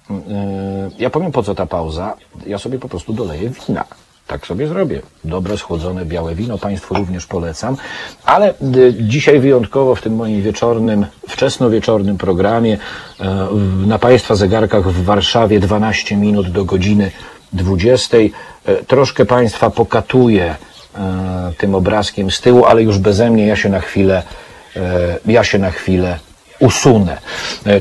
ja powiem, po co ta pauza. Ja sobie po prostu doleję wina. Tak sobie zrobię. Dobre, schłodzone, białe wino Państwu również polecam. Ale e, dzisiaj wyjątkowo w tym moim wieczornym, wczesnowieczornym programie e, na Państwa zegarkach w Warszawie 12 minut do godziny 20. E, Troszkę Państwa pokatuję e, tym obrazkiem z tyłu, ale już beze mnie ja się na chwilę, ja się na chwilę usunę.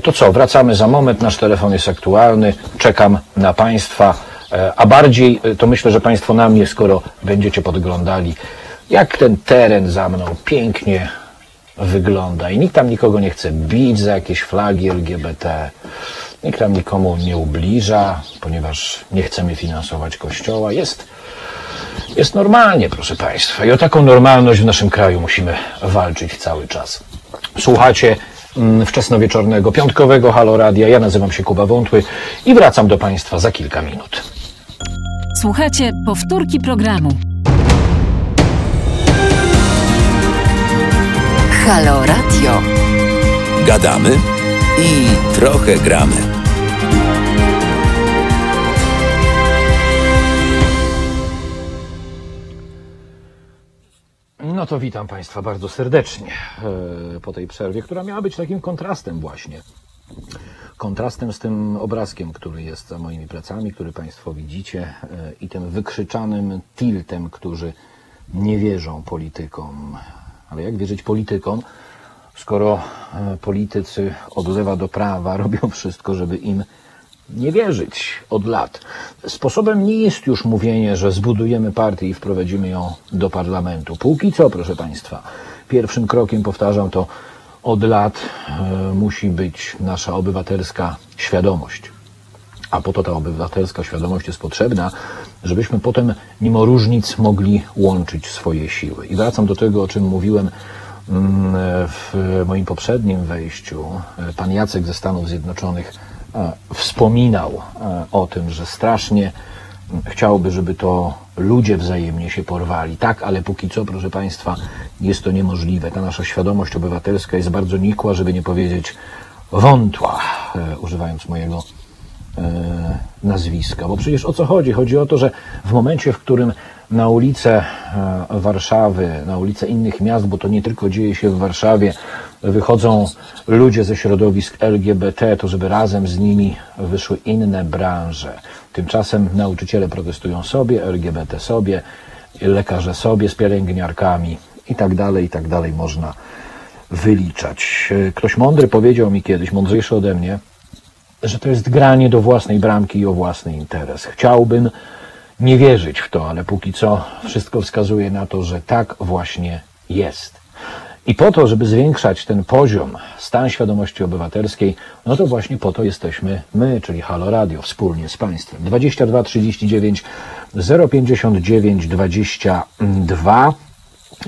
To co, wracamy za moment, nasz telefon jest aktualny, czekam na Państwa. E, A bardziej e, to myślę, że Państwo na mnie, skoro będziecie podglądali, jak ten teren za mną pięknie wygląda. I nikt tam nikogo nie chce bić za jakieś flagi LGBT. Nikt tam nikomu nie ubliża, ponieważ nie chcemy finansować kościoła. Jest, jest normalnie, proszę Państwa. I o taką normalność w naszym kraju musimy walczyć cały czas. Słuchacie mm, wczesnowieczornego, piątkowego Halo Radia. Ja nazywam się Kuba Wątły i wracam do Państwa za kilka minut. Słuchajcie powtórki programu. Halo Radio. Gadamy i trochę gramy. No to witam Państwa bardzo serdecznie e, po tej przerwie, która miała być takim kontrastem właśnie. Kontrastem z tym obrazkiem, który jest za moimi plecami, który Państwo widzicie e, i tym wykrzyczanym tiltem, którzy nie wierzą politykom. Ale jak wierzyć politykom, skoro e, politycy od lewa do prawa robią wszystko, żeby im nie wierzyć od lat. Sposobem nie jest już mówienie, że zbudujemy partię i wprowadzimy ją do parlamentu. Póki co, proszę Państwa, pierwszym krokiem, powtarzam to od lat, e, musi być nasza obywatelska świadomość. A po to ta obywatelska świadomość jest potrzebna, żebyśmy potem mimo różnic mogli łączyć swoje siły. I wracam do tego, o czym mówiłem mm, w moim poprzednim wejściu. Pan Jacek ze Stanów Zjednoczonych e, wspominał e, o tym, że strasznie chciałby, żeby to ludzie wzajemnie się porwali. Tak, ale póki co, proszę Państwa, jest to niemożliwe. Ta nasza świadomość obywatelska jest bardzo nikła, żeby nie powiedzieć wątła, e, używając mojego e, nazwiska. Bo przecież o co chodzi? Chodzi o to, że w momencie, w którym na ulice Warszawy, na ulice innych miast, bo to nie tylko dzieje się w Warszawie, wychodzą ludzie ze środowisk LGBT, to żeby razem z nimi wyszły inne branże. Tymczasem nauczyciele protestują sobie, LGBT sobie, lekarze sobie z pielęgniarkami i tak dalej, i tak dalej można wyliczać. E, Ktoś mądry powiedział mi kiedyś, mądrzejszy ode mnie, że to jest granie do własnej bramki i o własny interes. Chciałbym nie wierzyć w to, ale póki co wszystko wskazuje na to, że tak właśnie jest. I po to, żeby zwiększać ten poziom, stan świadomości obywatelskiej, no to właśnie po to jesteśmy my, czyli Halo Radio, wspólnie z Państwem. 22 39 059 22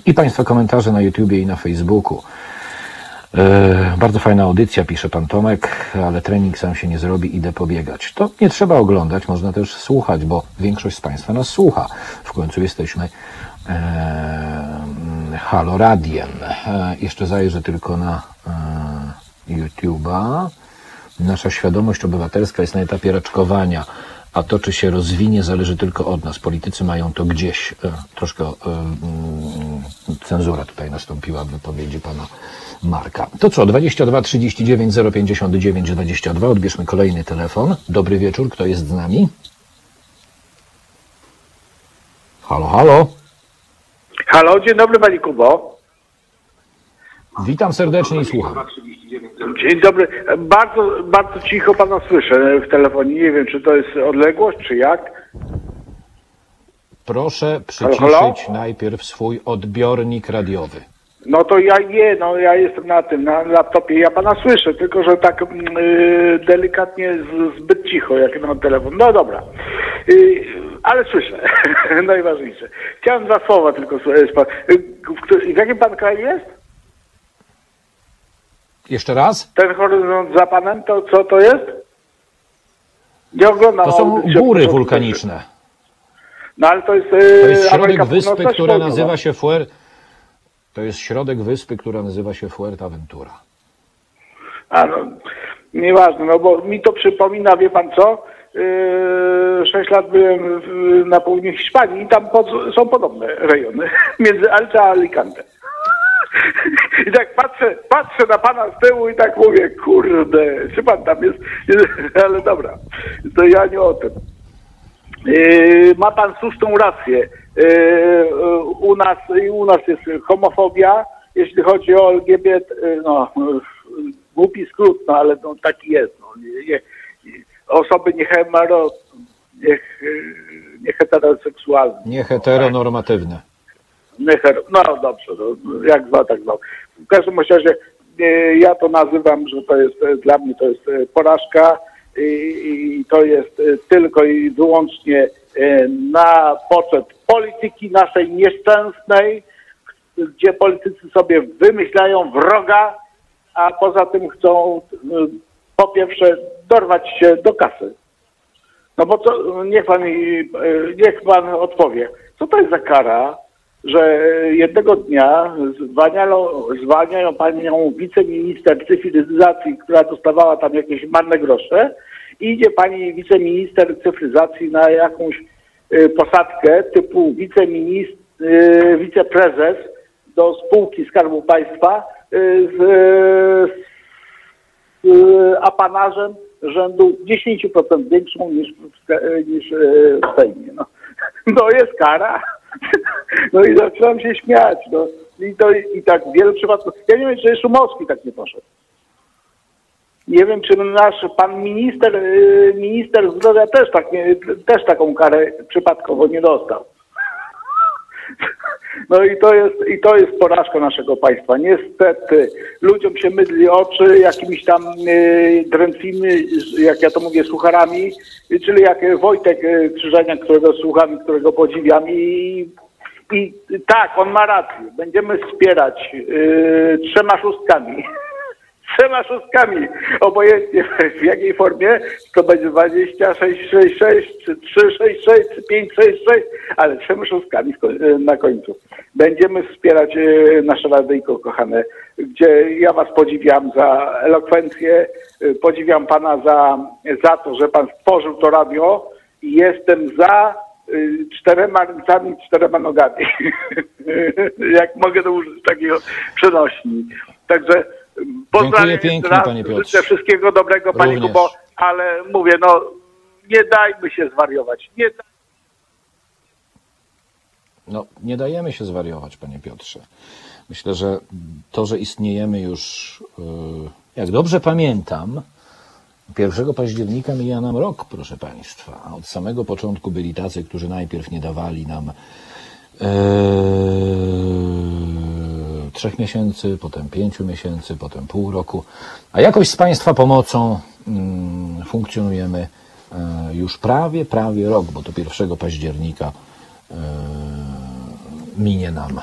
i Państwa komentarze na YouTubie i na Facebooku. E, Bardzo fajna audycja, pisze pan Tomek, ale trening sam się nie zrobi, idę pobiegać. To nie trzeba oglądać, można też słuchać, bo większość z Państwa nas słucha. W końcu jesteśmy e, Halo Radiem. E, jeszcze zajrzę tylko na e, YouTube'a. Nasza świadomość obywatelska jest na etapie raczkowania, a to, czy się rozwinie, zależy tylko od nas. Politycy mają to gdzieś. E, troszkę mm, cenzura tutaj nastąpiła w wypowiedzi pana Marka. To co, 22 39 059 22. Odbierzmy kolejny telefon. Dobry wieczór, kto jest z nami? Halo, halo. Halo, dzień dobry Pani Kubo. Witam serdecznie i słucham. Dzień dobry. Bardzo, bardzo cicho Pana słyszę w telefonie. Nie wiem, czy to jest odległość, czy jak. Proszę halo? przyciszyć najpierw swój odbiornik radiowy. No to ja nie, no ja jestem na tym, na laptopie. Ja Pana słyszę, tylko że tak mm, y, delikatnie z, zbyt cicho, jak mam telefon. No dobra. Y, ale słyszę. Najważniejsze. Chciałem dwa słowa tylko pan. y, w, w jakim Pan kraju jest? Jeszcze raz? Ten horyzont za Panem, to co to jest? Nie oglądam To są góry wulkaniczne. No ale to jest, To e, jest środek Ameryka wyspy, która Południowa. nazywa się Fuer... To jest środek wyspy, która nazywa się Fuerteventura. A no, nieważne, no bo mi to przypomina, wie pan co? Yy, Sześć lat byłem w, na południu Hiszpanii i tam pod, są podobne rejony, między Alce a Alicante. I tak patrzę, patrzę na pana z tyłu i tak mówię, kurde, czy pan tam jest? Ale dobra, to ja nie o tym. Yy, ma pan słuszną rację. Yy, yy, u, nas, u nas jest homofobia, jeśli chodzi o LGBT, yy, no, głupi skrót, no ale no, taki jest. No, nie, nie, osoby y, nie heteroseksualny. Nie heteronormatywne. Nie hetero- No dobrze, no, jak zwał, tak zwał. W każdym razie ja to nazywam, że to jest dla mnie to jest porażka i, to jest e, tylko i wyłącznie e, na poczet polityki naszej nieszczęsnej, gdzie politycy sobie wymyślają wroga, a poza tym chcą e, po pierwsze dorwać się do kasy. No bo niech pan, niech pan odpowie, co to jest za kara, że jednego dnia zwalniają, panią wiceminister cyfryzacji, która dostawała tam jakieś marne grosze i idzie pani wiceminister cyfryzacji na jakąś y, posadkę typu y, wiceprezes do spółki Skarbu Państwa z, z apanażem rzędu 10% większą niż w, niż w Sejmie. No jest kara. No i zaczynam się śmiać. No. I, to, I tak wiele przypadków. Ja nie wiem, czy Szumowski tak nie poszedł. Nie wiem, czy nasz pan minister, y, minister zdrowia też, tak też taką karę przypadkowo nie dostał. No i to jest, i to jest porażka naszego państwa. Niestety ludziom się mydli oczy jakimiś tam y, drętwymi, jak ja to mówię, sucharami, czyli jak Wojtek y, Krzyżaniak, którego słucham i którego podziwiam i, i tak, on ma rację. Będziemy wspierać y, trzema szóstkami. Trzema szóstkami, obojętnie w jakiej formie, to będzie 2666, czy 366, czy 566, ale trzema szóstkami ko- na końcu. Będziemy wspierać e, nasze radyjko kochane, gdzie ja was podziwiam za elokwencję, e, podziwiam pana za, za to, że pan stworzył to radio i jestem za czterema ręcami, czterema nogami. Jak mogę to użyć takiego przenośni. Także pozdrawiam pięknie, raz, panie Piotrze. Życzę wszystkiego dobrego, panie. Kubo, ale mówię, no nie dajmy się zwariować. Nie daj... No, nie dajemy się zwariować, panie Piotrze. Myślę, że to, że istniejemy już, yy, jak dobrze pamiętam, 1 października mija nam rok, proszę państwa. A od samego początku byli tacy, którzy najpierw nie dawali nam yy, trzech miesięcy, potem pięciu miesięcy, potem pół roku. A jakoś z państwa pomocą mm, funkcjonujemy yy, już prawie, prawie rok, bo to 1 października yy, minie nam,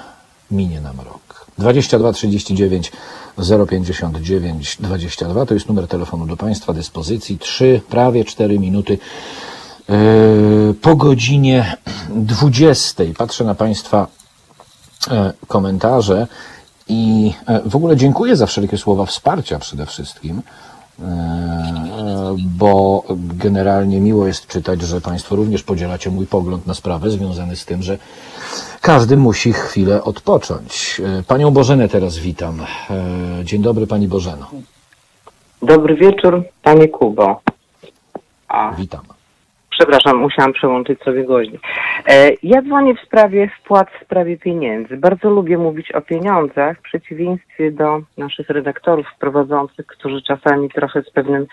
minie nam rok. 22 39 059 22 to jest numer telefonu do Państwa dyspozycji. 3, prawie 4 minuty yy, po godzinie 20. Patrzę na Państwa e, komentarze i e, w ogóle dziękuję za wszelkie słowa wsparcia przede wszystkim, e, bo generalnie miło jest czytać, że Państwo również podzielacie mój pogląd na sprawę związany z tym, że każdy musi chwilę odpocząć. E, Panią Bożenę teraz witam. Dzień dobry Pani Bożeno. Dobry wieczór, panie Kubo. A, Witam. przepraszam, musiałam przełączyć sobie głośnik. E, ja dzwonię w sprawie wpłat w sprawie pieniędzy. Bardzo lubię mówić o pieniądzach, w przeciwieństwie do naszych redaktorów prowadzących, którzy czasami trochę z, pewnym,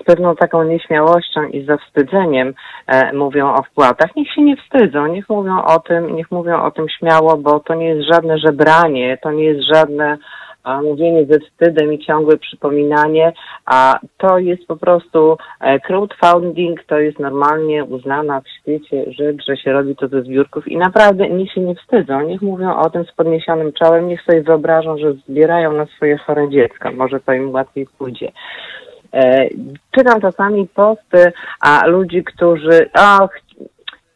z pewną taką nieśmiałością i zawstydzeniem e, mówią o wpłatach. Niech się nie wstydzą, niech mówią o tym, niech mówią o tym śmiało, bo to nie jest żadne żebranie, to nie jest żadne a mówienie ze wstydem i ciągłe przypominanie, a to jest po prostu e, crowdfunding, to jest normalnie uznana w świecie rzecz, że się robi to ze zbiórków i naprawdę niech się nie wstydzą, niech mówią o tym z podniesionym czołem, niech sobie wyobrażą, że zbierają na swoje chore dziecko, może to im łatwiej pójdzie. E, czytam czasami posty, a ludzi, którzy, ach,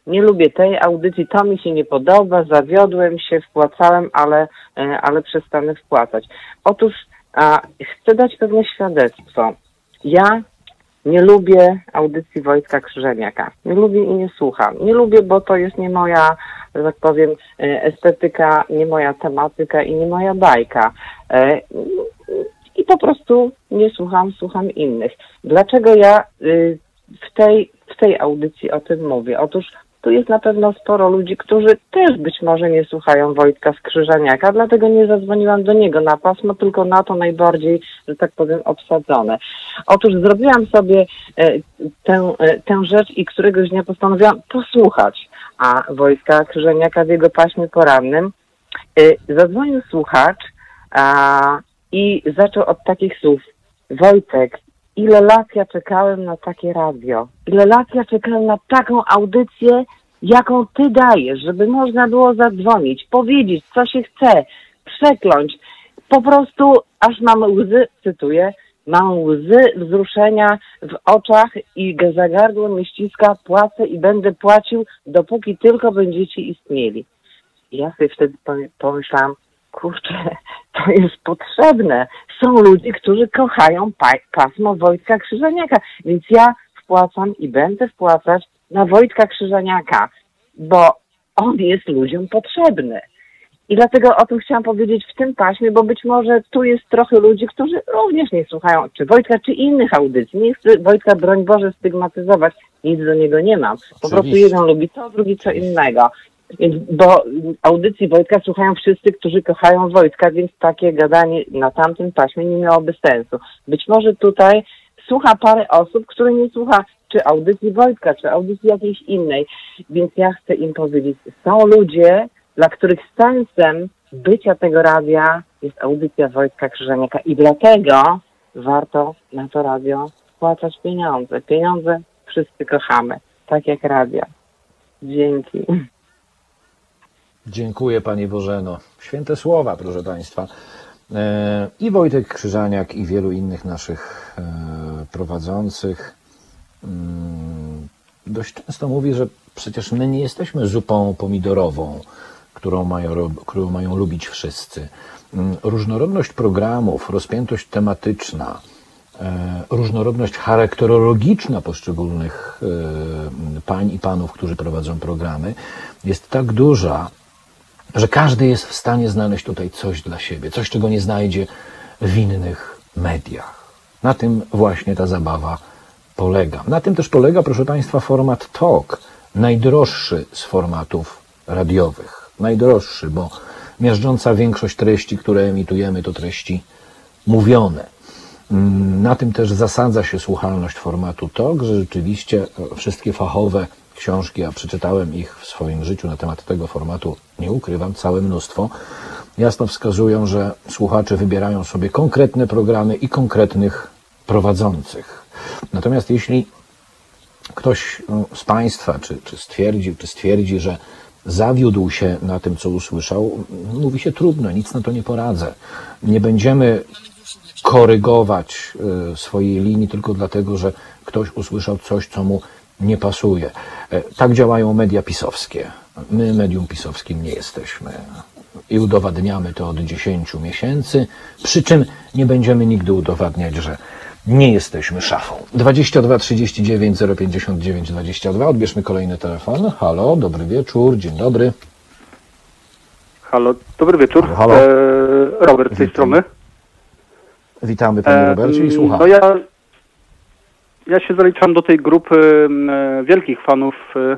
nie lubię tej audycji, to mi się nie podoba, zawiodłem się, wpłacałem, ale, e, ale przestanę wpłacać. Otóż a, chcę dać pewne świadectwo. Ja nie lubię audycji Wojtka Krzyżeniaka. Nie lubię i nie słucham. Nie lubię, bo to jest nie moja, że tak powiem, e, estetyka, nie moja tematyka i nie moja bajka. E, I po prostu nie słucham, słucham innych. Dlaczego ja y, w tej, w tej audycji o tym mówię? Otóż tu jest na pewno sporo ludzi, którzy też być może nie słuchają Wojtka Skrzyżaniaka, dlatego nie zadzwoniłam do niego na pasmo, tylko na to najbardziej, że tak powiem, obsadzone. Otóż zrobiłam sobie e, tę, e, tę rzecz i któregoś dnia postanowiłam posłuchać, a Wojtka Krzyżaniaka w jego paśmie porannym e, zadzwonił słuchacz a, i zaczął od takich słów. Wojtek, ile lat ja czekałem na takie radio, ile lat ja czekałem na taką audycję, jaką ty dajesz, żeby można było zadzwonić, powiedzieć, co się chce, przekląć. Po prostu aż mam łzy, cytuję, mam łzy wzruszenia w oczach i za gardło mnie ściska, płacę i będę płacił, dopóki tylko będziecie istnieli. Ja sobie wtedy pomy- pomyślałam, kurczę, to jest potrzebne. Są ludzie, którzy kochają pa- pasmo Wojtka Krzyżaniaka, więc ja wpłacam i będę wpłacać na Wojtka Krzyżaniaka, bo on jest ludziom potrzebny. I dlatego o tym chciałam powiedzieć w tym paśmie, bo być może tu jest trochę ludzi, którzy również nie słuchają, czy Wojtka, czy innych audycji. Nie chcę Wojtka, broń Boże, stygmatyzować, nic do niego nie mam. Po prostu Oczywiście. jeden lubi to, drugi co innego. Więc, bo audycji Wojtka słuchają wszyscy, którzy kochają Wojtka, więc takie gadanie na tamtym paśmie nie miałoby sensu. Być może tutaj słucha parę osób, które nie słucha czy audycji Wojtka, czy audycji jakiejś innej. Więc ja chcę im powiedzieć, są ludzie, dla których sensem bycia tego radia jest audycja Wojtka Krzyżaniaka i dlatego warto na to radio płacać pieniądze. Pieniądze wszyscy kochamy, tak jak radia. Dzięki. Dziękuję Pani Bożeno. Święte słowa, proszę Państwa. E, I Wojtek Krzyżaniak, i wielu innych naszych e, prowadzących mm, dość często mówi, że przecież my nie jesteśmy zupą pomidorową, którą mają, którą mają lubić wszyscy. Mm, Różnorodność programów, rozpiętość tematyczna, e, różnorodność charakterologiczna poszczególnych pań i panów, którzy prowadzą programy, jest tak duża, że każdy jest w stanie znaleźć tutaj coś dla siebie, coś, czego nie znajdzie w innych mediach. Na tym właśnie ta zabawa polega. Na tym też polega, proszę Państwa, format talk, najdroższy z formatów radiowych. Najdroższy, bo miażdżąca większość treści, które emitujemy, to treści mówione. Mm, Na tym też zasadza się słuchalność formatu TOK, że rzeczywiście wszystkie fachowe książki, a przeczytałem ich w swoim życiu na temat tego formatu, nie ukrywam, całe mnóstwo, jasno wskazują, że słuchacze wybierają sobie konkretne programy i konkretnych prowadzących. Natomiast jeśli ktoś no, z Państwa, czy, czy stwierdził, czy stwierdzi, że zawiódł się na tym, co usłyszał, mówi się trudno, nic na to nie poradzę. Nie będziemy korygować e, swojej linii tylko dlatego, że ktoś usłyszał coś, co mu nie pasuje. E, Tak działają media pisowskie. My medium pisowskim nie jesteśmy. I udowadniamy to od 10 miesięcy, przy czym nie będziemy nigdy udowadniać, że nie jesteśmy szafą. 22 39 059 22. Odbierzmy kolejny telefon. Halo, dobry wieczór, dzień dobry. Halo, dobry wieczór. Halo, halo. E, Robert z tej strony. Witamy panie E, Robercie i mm, słucham. No ja, ja się zaliczam do tej grupy e, wielkich fanów e,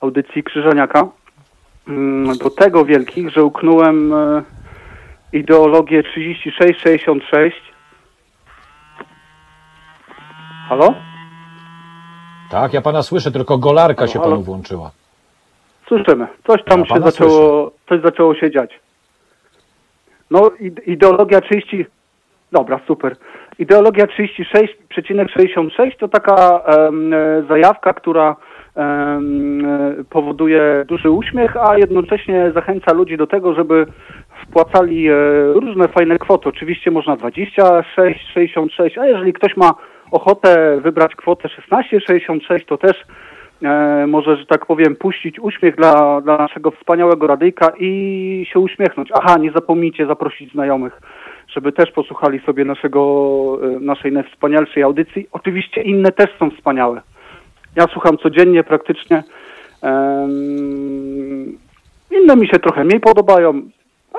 audycji Krzyżaniaka. Mm, Do tego wielkich, że uknąłem e, ideologię 3666. Halo? Tak, ja pana słyszę, tylko golarka Halo, się halo. panu włączyła. Słyszymy. Coś tam Ja się zaczęło, coś zaczęło się dziać. No, ide- ideologia 30. Dobra, super. Ideologia 36,66 to taka e, zajawka, która e, powoduje duży uśmiech, a jednocześnie zachęca ludzi do tego, żeby wpłacali e, różne fajne kwoty. Oczywiście można 26, 66, a jeżeli ktoś ma ochotę wybrać kwotę 16,66, to też może, że tak powiem, puścić uśmiech dla, dla naszego wspaniałego radyjka i się uśmiechnąć. Aha, nie zapomnijcie zaprosić znajomych, żeby też posłuchali sobie naszego, e, naszej najwspanialszej audycji. Oczywiście inne też są wspaniałe. Ja słucham codziennie praktycznie. Inne mi się trochę mniej podobają,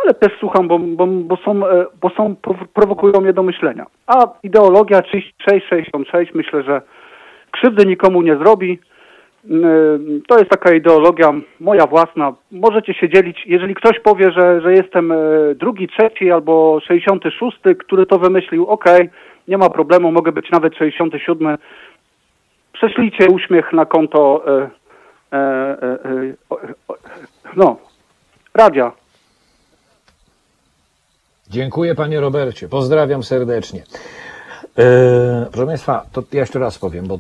ale też słucham, bo, bo, bo, są, e, bo są, prow- prowokują mnie do myślenia. A ideologia 3666 myślę, że krzywdy nikomu nie zrobi. To jest taka ideologia moja własna. Możecie się dzielić. Jeżeli ktoś powie, że, że jestem e, drugi, trzeci albo 66, który to wymyślił, okej, nie ma problemu, mogę być nawet 67. Prześlijcie uśmiech na konto e, e, e, no, radia. Dziękuję panie Robercie, pozdrawiam serdecznie. E, proszę Państwa, to ja jeszcze raz powiem, bo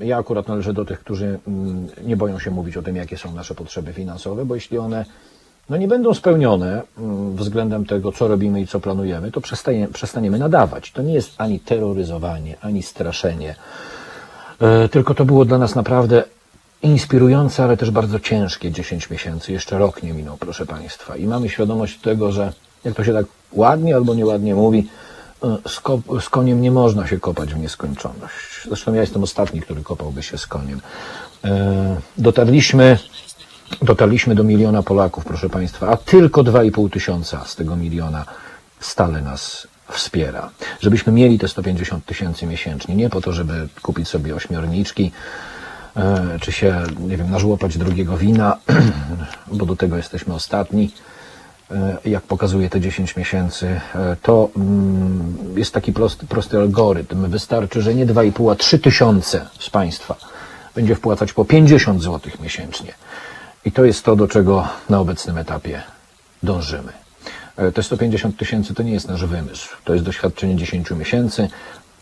e, ja akurat należę do tych, którzy mm, nie boją się mówić o tym, jakie są nasze potrzeby finansowe, bo jeśli one no nie będą spełnione mm, względem tego, co robimy i co planujemy, to przestaje, przestaniemy nadawać. To nie jest ani terroryzowanie, ani straszenie, E, tylko to było dla nas naprawdę inspirujące, ale też bardzo ciężkie 10 miesięcy. Jeszcze rok nie minął, proszę Państwa. I mamy świadomość tego, że jak to się tak ładnie albo nieładnie mówi, z, ko- z koniem nie można się kopać w nieskończoność. Zresztą ja jestem ostatni, który kopałby się z koniem. E, Dotarliśmy, dotarliśmy do miliona Polaków, proszę Państwa, a tylko 2,5 tysiąca z tego miliona stale nas wspiera. Żebyśmy mieli te 150 tysięcy miesięcznie, nie po to, żeby kupić sobie ośmiorniczki, e, czy się, nie wiem, nażłopać drugiego wina, bo do tego jesteśmy ostatni, jak pokazuje te 10 miesięcy, e, to mm, jest taki prosty, prosty algorytm. Wystarczy, że nie 2,5, a 3 tysiące z Państwa będzie wpłacać po 50 zł miesięcznie. I to jest to, do czego na obecnym etapie dążymy. E, Te 150 tysięcy to nie jest nasz wymysł. To jest doświadczenie 10 miesięcy,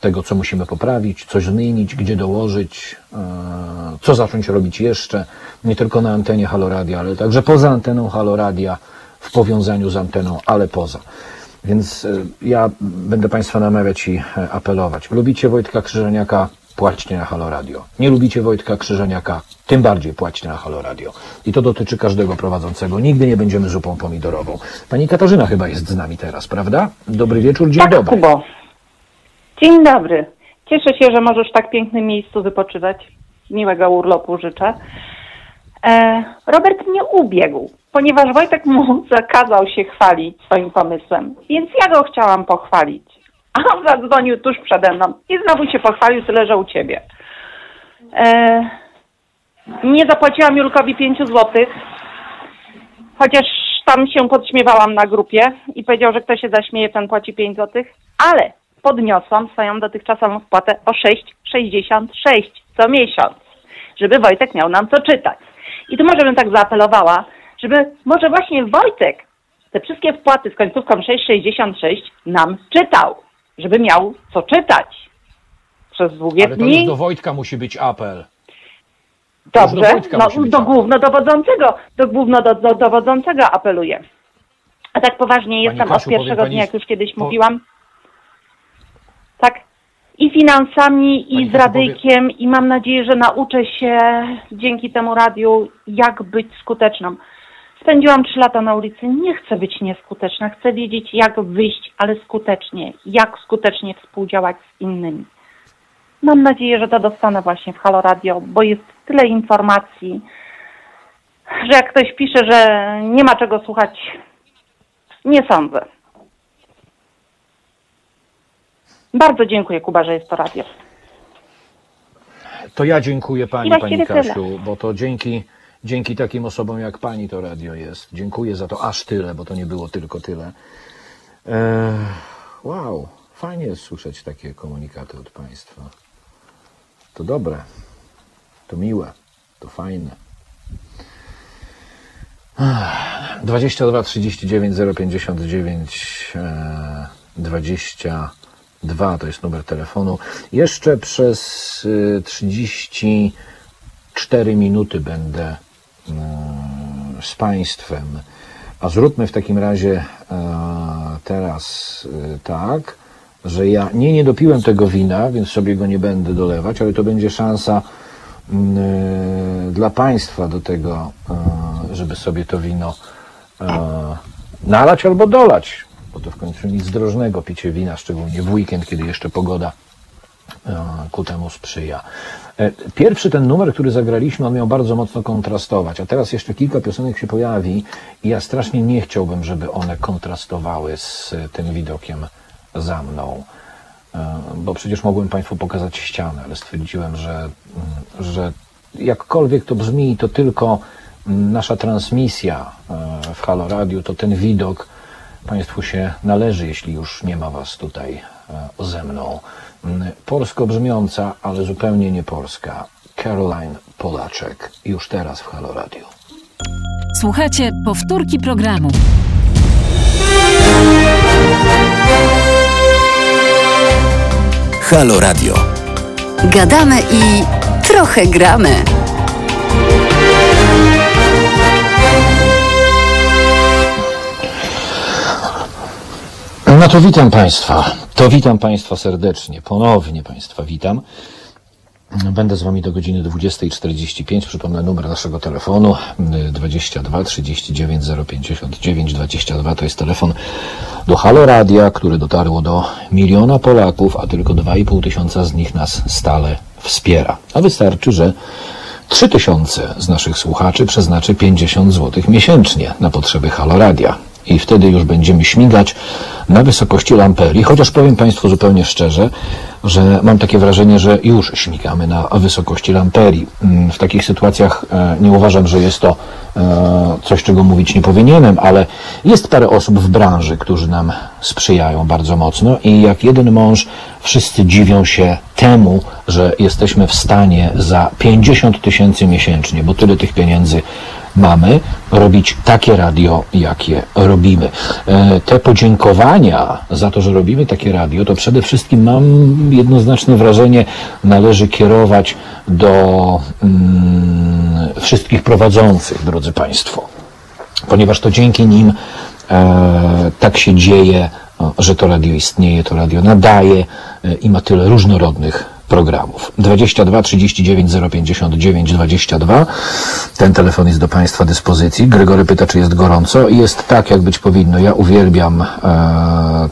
tego, co musimy poprawić, coś zmienić, gdzie dołożyć, e, co zacząć robić jeszcze, nie tylko na antenie Haloradia, ale także poza anteną Haloradia, w powiązaniu z anteną, ale poza. Więc e, ja będę Państwa namawiać i e, apelować. Lubicie Wojtka Krzyżeniaka? Płaćcie na Halo Radio. Nie lubicie Wojtka Krzyżeniaka? Tym bardziej płaćcie na Halo Radio. I to dotyczy każdego prowadzącego. Nigdy nie będziemy zupą pomidorową. Pani Katarzyna chyba jest z nami teraz, prawda? Dobry wieczór, dzień tak, dobry. Kubo. Dzień dobry. Cieszę się, że możesz w tak pięknym miejscu wypoczywać. Miłego urlopu życzę. E, Robert mnie ubiegł, ponieważ Wojtek mu zakazał się chwalić swoim pomysłem, więc ja go chciałam pochwalić. A on zadzwonił tuż przede mną i znowu się pochwalił, tyle że u ciebie. E, nie zapłaciłam Julkowi 5 złotych, chociaż tam się podśmiewałam na grupie i powiedział, że kto się zaśmieje, ten płaci 5 złotych, ale podniosłam swoją dotychczasową wpłatę o 6,66 co miesiąc, żeby Wojtek miał nam co czytać. I tu może bym tak zaapelowała, żeby może właśnie Wojtek te wszystkie wpłaty z końcówką 6,66 nam czytał, żeby miał co czytać przez długie Ale to dni. już do Wojtka musi być apel. Do Dobrze, no, musi być do głównodowodzącego, do głównodowodzącego apeluję. A tak poważnie jestem Kasiu, od pierwszego dnia, jak już kiedyś po- mówiłam. I finansami, i z radyjkiem, i mam nadzieję, że nauczę się dzięki temu radiu, jak być skuteczną. Spędziłam trzy lata na ulicy, nie chcę być nieskuteczna, chcę wiedzieć, jak wyjść, ale skutecznie, jak skutecznie współdziałać z innymi. Mam nadzieję, że to dostanę właśnie w Halo Radio, bo jest tyle informacji, że jak ktoś pisze, że nie ma czego słuchać, nie sądzę. Bardzo dziękuję, Kuba, że jest to radio. To ja dziękuję pani, pani Kasiu, tyle. bo to dzięki, dzięki takim osobom jak pani to radio jest. Dziękuję za to aż tyle, bo to nie było tylko tyle. Eee, wow, fajnie jest słyszeć takie komunikaty od państwa. To dobre, to miłe, to fajne. 22 39 059 eee, 20 2 to jest numer telefonu. Jeszcze przez y, 34 minuty będę mm, z Państwem. A zróbmy w takim razie e, teraz y, tak, że ja nie, nie dopiłem tego wina, więc sobie go nie będę dolewać, ale to będzie szansa mm, y, dla Państwa do tego, e, żeby sobie to wino e, nalać albo dolać bo to w końcu nic drożnego picie wina, szczególnie w weekend, kiedy jeszcze pogoda e, ku temu sprzyja. E, Pierwszy ten numer, który zagraliśmy, on miał bardzo mocno kontrastować, a teraz jeszcze kilka piosenek się pojawi i ja strasznie nie chciałbym, żeby one kontrastowały z e, tym widokiem za mną. Bo przecież mogłem Państwu pokazać ścianę, ale stwierdziłem, że, mm, że jakkolwiek to brzmi, to tylko mm, nasza transmisja w Halo Radio, to ten widok Państwu się należy, jeśli już nie ma Was tutaj e, ze mną. Mm, Polsko brzmiąca, ale zupełnie nie polska. Caroline Polaczek. Już teraz w Halo Radio. Słuchajcie powtórki programu. Halo Radio. Gadamy i trochę gramy. No to witam Państwa. To witam Państwa serdecznie. Ponownie Państwa witam. Będę z Wami do godziny 20.45. Przypomnę numer naszego telefonu 22 39 059 22. To jest telefon do Halo Radia, który dotarło do miliona Polaków, a tylko 2,5 tysiąca z nich nas stale wspiera. A wystarczy, że 3000 z naszych słuchaczy przeznaczy 50 zł miesięcznie na potrzeby Halo Radia. I wtedy już będziemy śmigać na wysokości lamperii, chociaż powiem Państwu zupełnie szczerze, że mam takie wrażenie, że już śmigamy na wysokości lamperii. Mm, W takich sytuacjach e, nie uważam, że jest to e, coś, czego mówić nie powinienem, ale jest parę osób w branży, którzy nam sprzyjają bardzo mocno i jak jeden mąż wszyscy dziwią się temu, że jesteśmy w stanie za 50 tysięcy miesięcznie, bo tyle tych pieniędzy mamy, robić takie radio, jakie robimy. E, Te podziękowania za to, że robimy takie radio, to przede wszystkim mam jednoznaczne wrażenie, należy kierować do mm, wszystkich prowadzących, drodzy Państwo ponieważ to dzięki nim e, tak się dzieje, o, że to radio istnieje, to radio nadaje e, i ma tyle różnorodnych programów. 22 39 059 22. Ten telefon jest do Państwa dyspozycji. Gregory pyta, czy jest gorąco. Jest tak, jak być powinno. Ja uwielbiam e,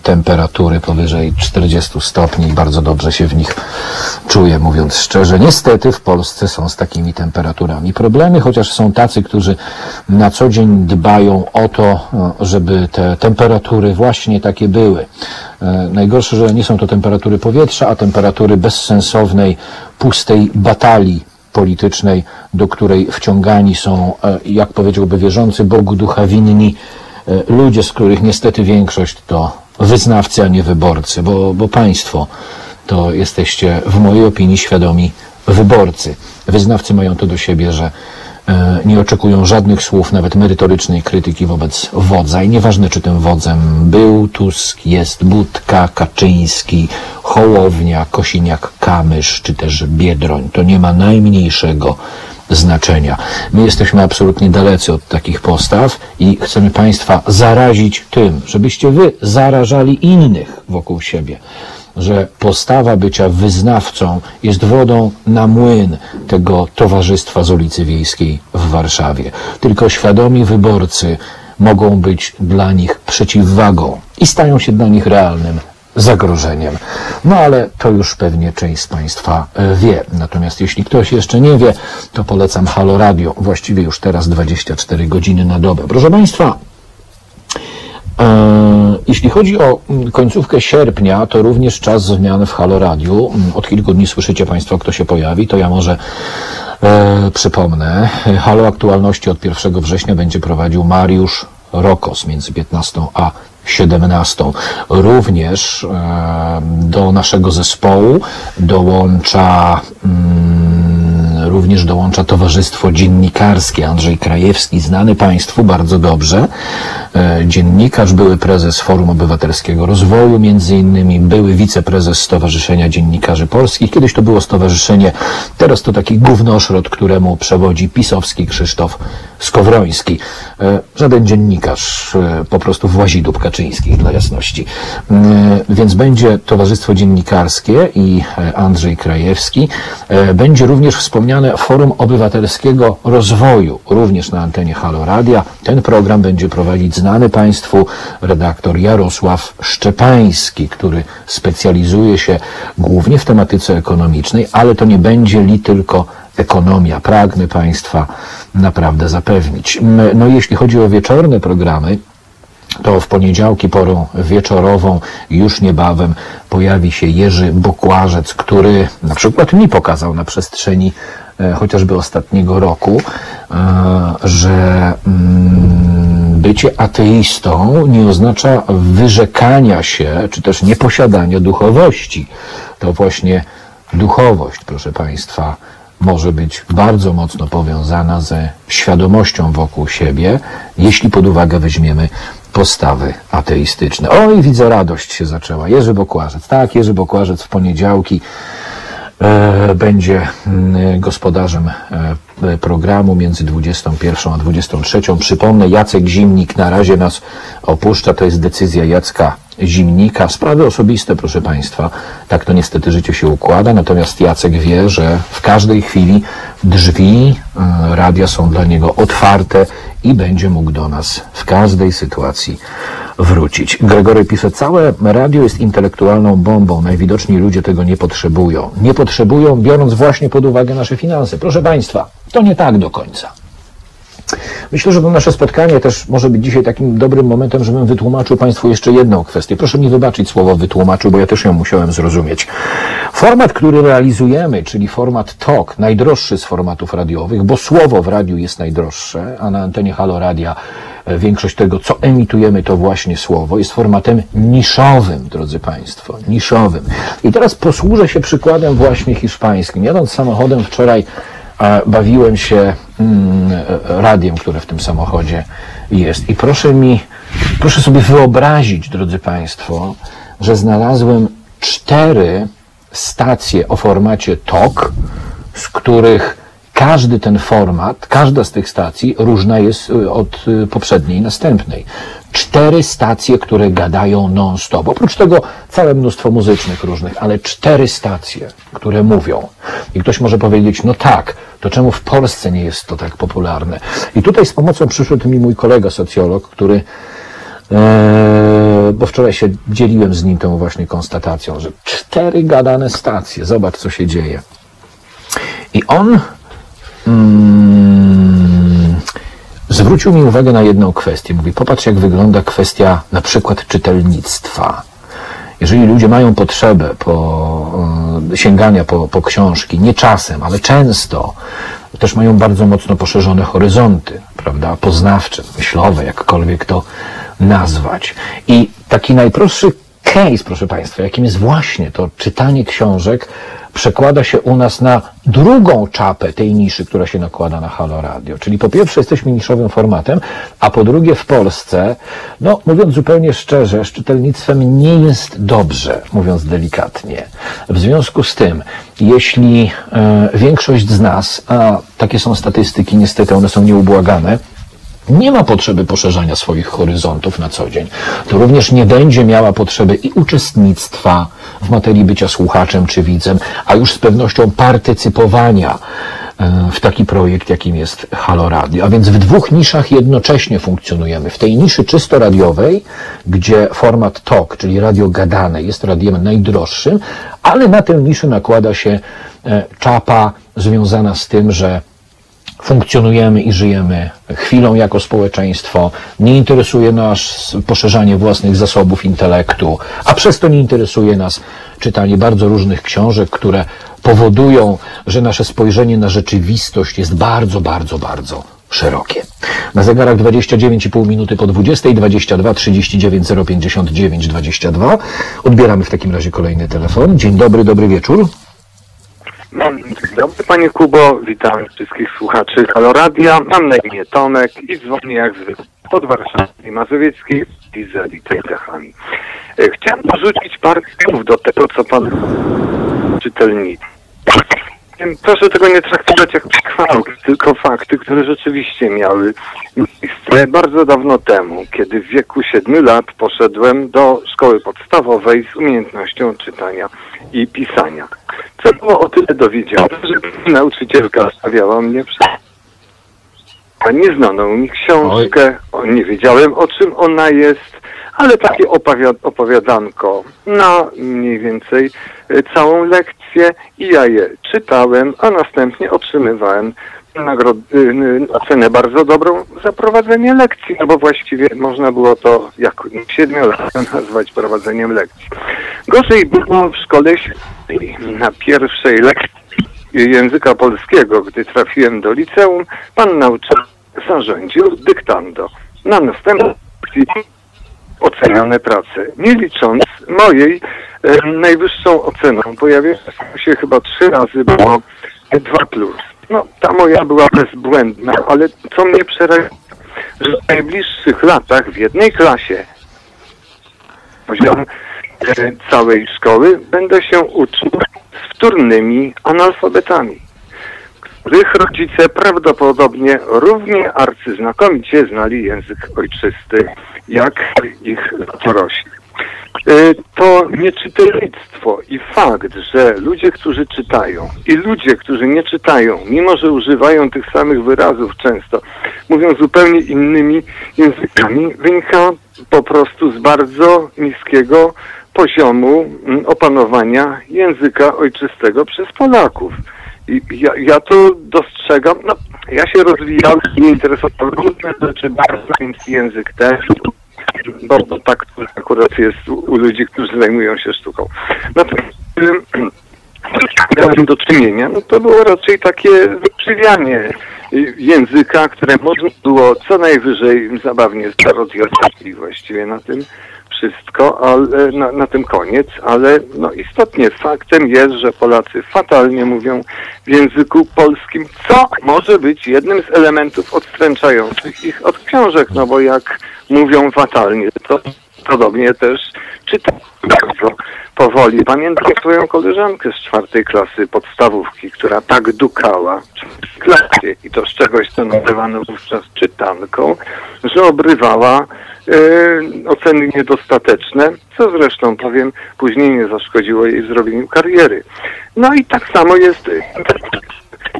temperatury powyżej 40 stopni i bardzo dobrze się w nich czuję, mówiąc szczerze. Niestety w Polsce są z takimi temperaturami problemy, chociaż są tacy, którzy na co dzień dbają o to, e, żeby te temperatury właśnie takie były. E, Najgorsze, że nie są to temperatury powietrza, a temperatury bezsensownej, pustej batalii politycznej, do której wciągani są, e, jak powiedziałby wierzący Bogu ducha winni, e, ludzie, z których niestety większość to wyznawcy, a nie wyborcy, bo, bo państwo to jesteście w mojej opinii świadomi wyborcy. Wyznawcy mają to do siebie, że nie oczekują żadnych słów, nawet merytorycznej krytyki wobec wodza. I nieważne, czy tym wodzem był Tusk, jest Budka, Kaczyński, Hołownia, Kosiniak-Kamysz, czy też Biedroń. To nie ma najmniejszego znaczenia. My jesteśmy absolutnie dalecy od takich postaw i chcemy Państwa zarazić tym, żebyście Wy zarażali innych wokół siebie że postawa bycia wyznawcą jest wodą na młyn tego towarzystwa z ulicy Wiejskiej w Warszawie. Tylko świadomi wyborcy mogą być dla nich przeciwwagą i stają się dla nich realnym zagrożeniem. No ale to już pewnie część z Państwa e, wie. Natomiast jeśli ktoś jeszcze nie wie, to polecam Halo Radio. Właściwie już teraz 24 godziny na dobę. Proszę Państwa, Jeśli chodzi o mm, końcówkę sierpnia, to również czas zmian w Halo Radiu. Mm, Od kilku dni słyszycie Państwo, kto się pojawi, to ja może e, przypomnę. Halo Aktualności od 1 września będzie prowadził Mariusz Rokos między 15 a 17. Również e, do naszego zespołu dołącza mm, również dołącza Towarzystwo Dziennikarskie Andrzej Krajewski, znany Państwu bardzo dobrze. E, Dziennikarz, były prezes Forum Obywatelskiego Rozwoju, między innymi były wiceprezes Stowarzyszenia Dziennikarzy Polskich. Kiedyś to było stowarzyszenie, teraz to taki gównoszrot, któremu przewodzi pisowski Krzysztof Skowroński. E, Żaden dziennikarz, e, po prostu włazidób kaczyńskich dla jasności. E, Więc będzie Towarzystwo Dziennikarskie i Andrzej Krajewski. Będzie również wspomniane Forum Obywatelskiego Rozwoju, również na antenie Halo Radia. Ten program będzie prowadzić znany Państwu redaktor Jarosław Szczepański, który specjalizuje się głównie w tematyce ekonomicznej, ale to nie będzie li tylko ekonomia. Pragnę Państwa naprawdę zapewnić. No jeśli chodzi o wieczorne programy, to w poniedziałki porą wieczorową już niebawem pojawi się Jerzy Bokłażec, który na przykład mi pokazał na przestrzeni e, chociażby ostatniego roku, e, że mm, bycie ateistą nie oznacza wyrzekania się, czy też nieposiadania duchowości. To właśnie duchowość, proszę Państwa, może być bardzo mocno powiązana ze świadomością wokół siebie, jeśli pod uwagę weźmiemy postawy ateistyczne. Oj, widzę, radość się zaczęła. Jerzy Bokłażec. Tak, Jerzy Bokłażec w poniedziałki e, będzie mm, gospodarzem e, programu między 21 a 23. Przypomnę, Jacek Zimnik na razie nas opuszcza. To jest decyzja Jacka Zimnika. Sprawy osobiste, proszę Państwa. Tak to niestety życie się układa. Natomiast Jacek wie, że w każdej chwili drzwi e, radia są dla niego otwarte i będzie mógł do nas w każdej sytuacji wrócić. Gregory pisze, całe radio jest intelektualną bombą. Najwidoczniej ludzie tego nie potrzebują. Nie potrzebują, biorąc właśnie pod uwagę nasze finanse. Proszę Państwa, to nie tak do końca. Myślę, że to nasze spotkanie też może być dzisiaj takim dobrym momentem, żebym wytłumaczył Państwu jeszcze jedną kwestię. Proszę mi wybaczyć słowo wytłumaczył, bo ja też ją musiałem zrozumieć. Format, który realizujemy, czyli format TOK, najdroższy z formatów radiowych, bo słowo w radiu jest najdroższe, a na antenie Halo Radia e, większość tego, co emitujemy, to właśnie słowo, jest formatem niszowym, drodzy Państwo, niszowym. I teraz posłużę się przykładem właśnie hiszpańskim. Jadąc samochodem wczoraj bawiłem się mm, radiem, które w tym samochodzie jest. I proszę mi, proszę sobie wyobrazić, drodzy Państwo, że znalazłem cztery stacje o formacie TOK, z których każdy ten format, każda z tych stacji różna jest y, od y, poprzedniej, następnej. Cztery stacje, które gadają non-stop. Oprócz tego całe mnóstwo muzycznych różnych, ale cztery stacje, które mówią. I ktoś może powiedzieć, no tak, to czemu w Polsce nie jest to tak popularne? I tutaj z pomocą przyszedł mi mój kolega socjolog, który Eee, bo wczoraj się dzieliłem z nim tą właśnie konstatacją, że cztery gadane stacje, zobacz co się dzieje. I on mm, zwrócił mi uwagę na jedną kwestię. Mówi, popatrz jak wygląda kwestia na przykład czytelnictwa. Jeżeli ludzie mają potrzebę po, e, sięgania po, po książki, nie czasem, ale często, też mają bardzo mocno poszerzone horyzonty, prawda, poznawcze, myślowe, jakkolwiek to nazwać. I taki najprostszy case, proszę Państwa, jakim jest właśnie to czytanie książek, przekłada się u nas na drugą czapę tej niszy, która się nakłada na Halo Radio. Czyli po pierwsze jesteśmy niszowym formatem, a po drugie w Polsce, no mówiąc zupełnie szczerze, z czytelnictwem nie jest dobrze, mówiąc delikatnie. W związku z tym, jeśli e, większość z nas, a takie są statystyki, niestety one są nieubłagane, nie ma potrzeby poszerzania swoich horyzontów na co dzień, to również nie będzie miała potrzeby i uczestnictwa w materii bycia słuchaczem czy widzem, a już z pewnością partycypowania e, w taki projekt, jakim jest Halo Radio. A więc w dwóch niszach jednocześnie funkcjonujemy. W tej niszy czysto radiowej, gdzie format TOK, czyli radio gadane, jest radiem najdroższym, ale na tę niszę nakłada się e, czapa związana z tym, że funkcjonujemy i żyjemy chwilą jako społeczeństwo, nie interesuje nas poszerzanie własnych zasobów intelektu, a przez to nie interesuje nas czytanie bardzo różnych książek, które powodują, że nasze spojrzenie na rzeczywistość jest bardzo, bardzo, bardzo szerokie. Na zegarach 29,5 minuty po 20, 22 39 059 22. Odbieramy w takim razie kolejny telefon. Dzień dobry, dobry wieczór. Dzień dobry Panie Kubo, witam wszystkich słuchaczy Halo Radia. Mam na imię Tomek i dzwonię jak zwykle od Warszawy Mazowieckiej i z Elitej Dechami. E, Chciałem porzucić parę słów do tego, co Pan czytelnicy. Proszę tego nie traktować jak przechwałki, tylko fakty, które rzeczywiście miały miejsce bardzo dawno temu, kiedy w wieku 7 lat poszedłem do szkoły podstawowej z umiejętnością czytania i pisania. Co było o tyle dowiedziane, że nauczycielka stawiała mnie przed nieznaną mi książkę, o, nie wiedziałem o czym ona jest, ale takie opowia- opowiadanko na mniej więcej e, całą lekcję i ja je czytałem, a następnie otrzymywałem nagrod- y, ocenę bardzo dobrą za prowadzenie lekcji, no bo właściwie można było to jako siedmiolatkę nazwać prowadzeniem lekcji. Gorzej było w szkole. Na pierwszej lekcji języka polskiego, gdy trafiłem do liceum, pan nauczyciel zarządził dyktando. Na następnej lekcji oceniane prace, nie licząc mojej e, najwyższą oceną. Pojawiła się chyba trzy razy, było 2 plus. No, ta moja była bezbłędna, ale co mnie przeraziło, że w najbliższych latach w jednej klasie poziom e, całej szkoły będę się uczył z wtórnymi analfabetami, których rodzice prawdopodobnie równie arcyznakomicie znali język ojczysty, jak ich dorośli. E, To nieczytelnictwo i fakt, że ludzie, którzy czytają i ludzie, którzy nie czytają, mimo że używają tych samych wyrazów często, mówią zupełnie innymi językami, wynika po prostu z bardzo niskiego poziomu mm, opanowania języka ojczystego przez Polaków. I ja, ja to dostrzegam, no, ja się rozwijałem, nie interesowałem różne rzeczy bardzo, więc język też, bo, bo tak akurat jest u, u ludzi, którzy zajmują się sztuką. Natomiast ym, miałem do czynienia, no to było raczej takie wykrzywianie y, języka, które można było co najwyżej zabawnie zparodizować i właściwie na tym wszystko, ale na, na tym koniec, ale no istotnie faktem jest, że Polacy fatalnie mówią w języku polskim, co może być jednym z elementów odstręczających ich od książek, no bo jak mówią fatalnie, to podobnie też czytają bardzo powoli. Pamiętam swoją koleżankę z czwartej klasy podstawówki, która tak dukała w klasie i to z czegoś, co nazywano wówczas czytanką, że obrywała oceny niedostateczne, co zresztą powiem, później nie zaszkodziło jej w zrobieniu kariery. No i tak samo jest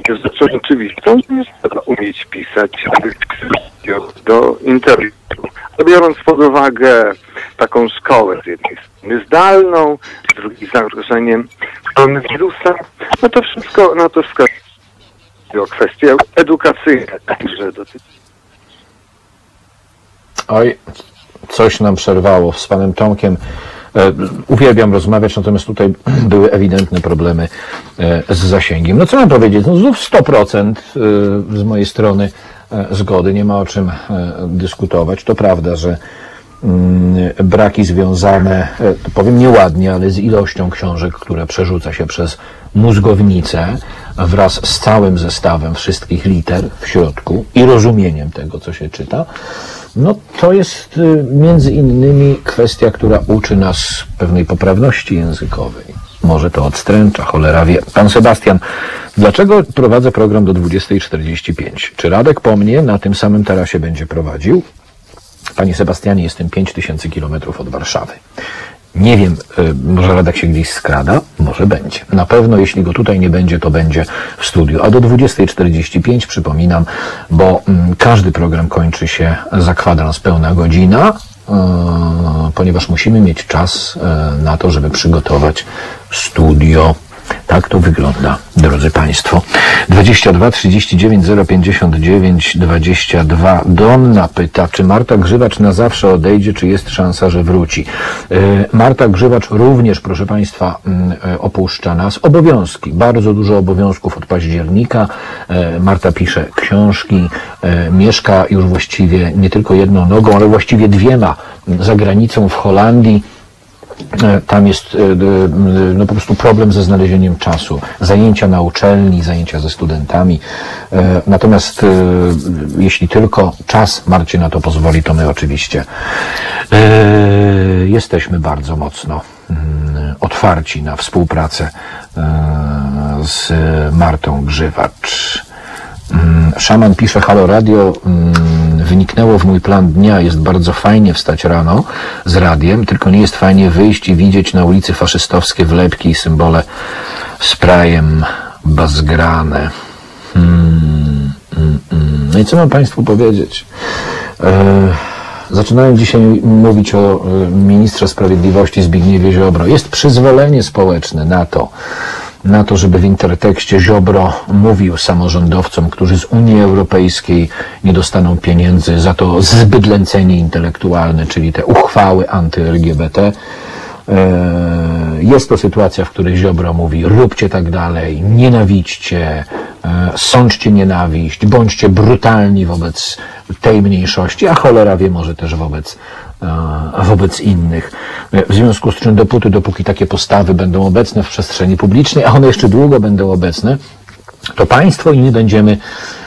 jest rzeczą oczywistą, że nie trzeba umieć pisać do internetu. A Biorąc pod uwagę taką szkołę z jednej strony zdalną, z drugiej zagrożeniem koronawirusa, no to wszystko, no to o kwestie edukacyjne także dotyczy. Oj, coś nam przerwało z panem Tomkiem. E, Uwielbiam rozmawiać, natomiast tutaj były ewidentne problemy e, z zasięgiem. No co mam powiedzieć? No znów 100% e, z mojej strony zgody, nie ma o czym dyskutować. To prawda, że mm, braki związane, powiem nieładnie, ale z ilością książek, które przerzuca się przez mózgownicę wraz z całym zestawem wszystkich liter w środku i rozumieniem tego, co się czyta, no to jest y, między innymi kwestia, która uczy nas pewnej poprawności językowej. Może to odstręcza, cholera wie. Pan Sebastian, dlaczego prowadzę program do 20.45? Czy Radek po mnie na tym samym tarasie będzie prowadził? Panie Sebastianie, jestem 5000 kilometrów od Warszawy. Nie wiem, y, może Radek się gdzieś skrada? Może będzie. Na pewno, jeśli go tutaj nie będzie, to będzie w studiu. A do 20.45 przypominam, bo mm, każdy program kończy się za kwadrans pełna godzina, y, ponieważ musimy mieć czas y, na to, żeby przygotować studio. Tak to wygląda, drodzy Państwo. 22 39 059 22. Donna pyta, czy Marta Grzywacz na zawsze odejdzie, czy jest szansa, że wróci. E, Marta Grzywacz również, proszę Państwa, mm, e, opuszcza nas. Obowiązki, bardzo dużo obowiązków od października. E, Marta pisze książki, mieszka już właściwie nie tylko jedną nogą, ale właściwie dwiema za granicą w Holandii. E, Tam jest e, no, po prostu problem ze znalezieniem czasu. Zajęcia na uczelni, zajęcia ze studentami. E, Natomiast jeśli tylko czas Marcie na to pozwoli, to my oczywiście jesteśmy bardzo mocno mm, otwarci na współpracę z Martą Grzywacz. Mm, Szaman pisze, halo radio, mm, wyniknęło w mój plan dnia, jest bardzo fajnie wstać rano z radiem, tylko nie jest fajnie wyjść i widzieć na ulicy faszystowskie wlepki i symbole sprajem bazgrane. Hmm, mm, mm. No i co mam Państwu powiedzieć? E, Zaczynałem dzisiaj mówić o e, ministrze sprawiedliwości Zbigniewie Ziobro. Jest przyzwolenie społeczne na to, na to, żeby w intertekście Ziobro mówił samorządowcom, którzy z Unii Europejskiej nie dostaną pieniędzy za to zbydlęcenie intelektualne, czyli te uchwały anty-LGBT. E, Jest to sytuacja, w której Ziobro mówi róbcie tak dalej, nienawidźcie, e, sączcie nienawiść, bądźcie brutalni wobec tej mniejszości, a cholera wie może też wobec, wobec innych. E, W związku z czym dopóty, dopóki takie postawy będą obecne w przestrzeni publicznej, a one jeszcze długo będą obecne, to państwo i my będziemy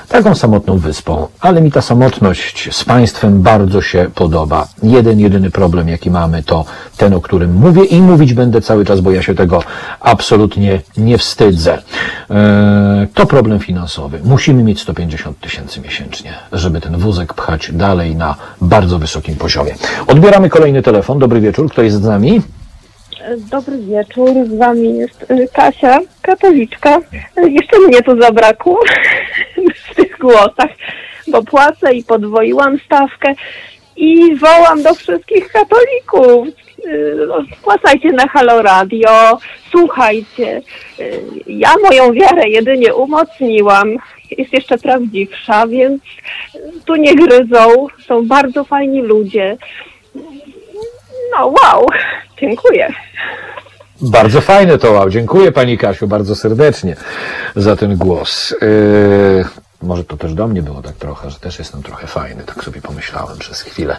taką samotną wyspą. Ale mi ta samotność z państwem bardzo się podoba. Jeden, jedyny problem, jaki mamy, to ten, o którym mówię i mówić będę cały czas, bo ja się tego absolutnie nie wstydzę. Eee, To problem finansowy. Musimy mieć 150 tysięcy miesięcznie, żeby ten wózek pchać dalej na bardzo wysokim poziomie. Odbieramy kolejny telefon. Dobry wieczór. Kto jest z nami? Dobry wieczór, z wami jest y, Kasia, katoliczka. Y, Jeszcze mnie tu zabrakło głosach, bo płacę i podwoiłam stawkę i wołam do wszystkich katolików. y, no, Wpłacajcie na Halo Radio, słuchajcie. Y, Ja moją wiarę jedynie umocniłam. Jest jeszcze prawdziwsza, więc tu nie gryzą. Są bardzo fajni ludzie. No wow, dziękuję. Bardzo fajne to, wow. Dziękuję Pani Kasiu bardzo serdecznie za ten głos. Yy, może to też do mnie było tak trochę, że też jestem trochę fajny, tak sobie pomyślałem przez chwilę.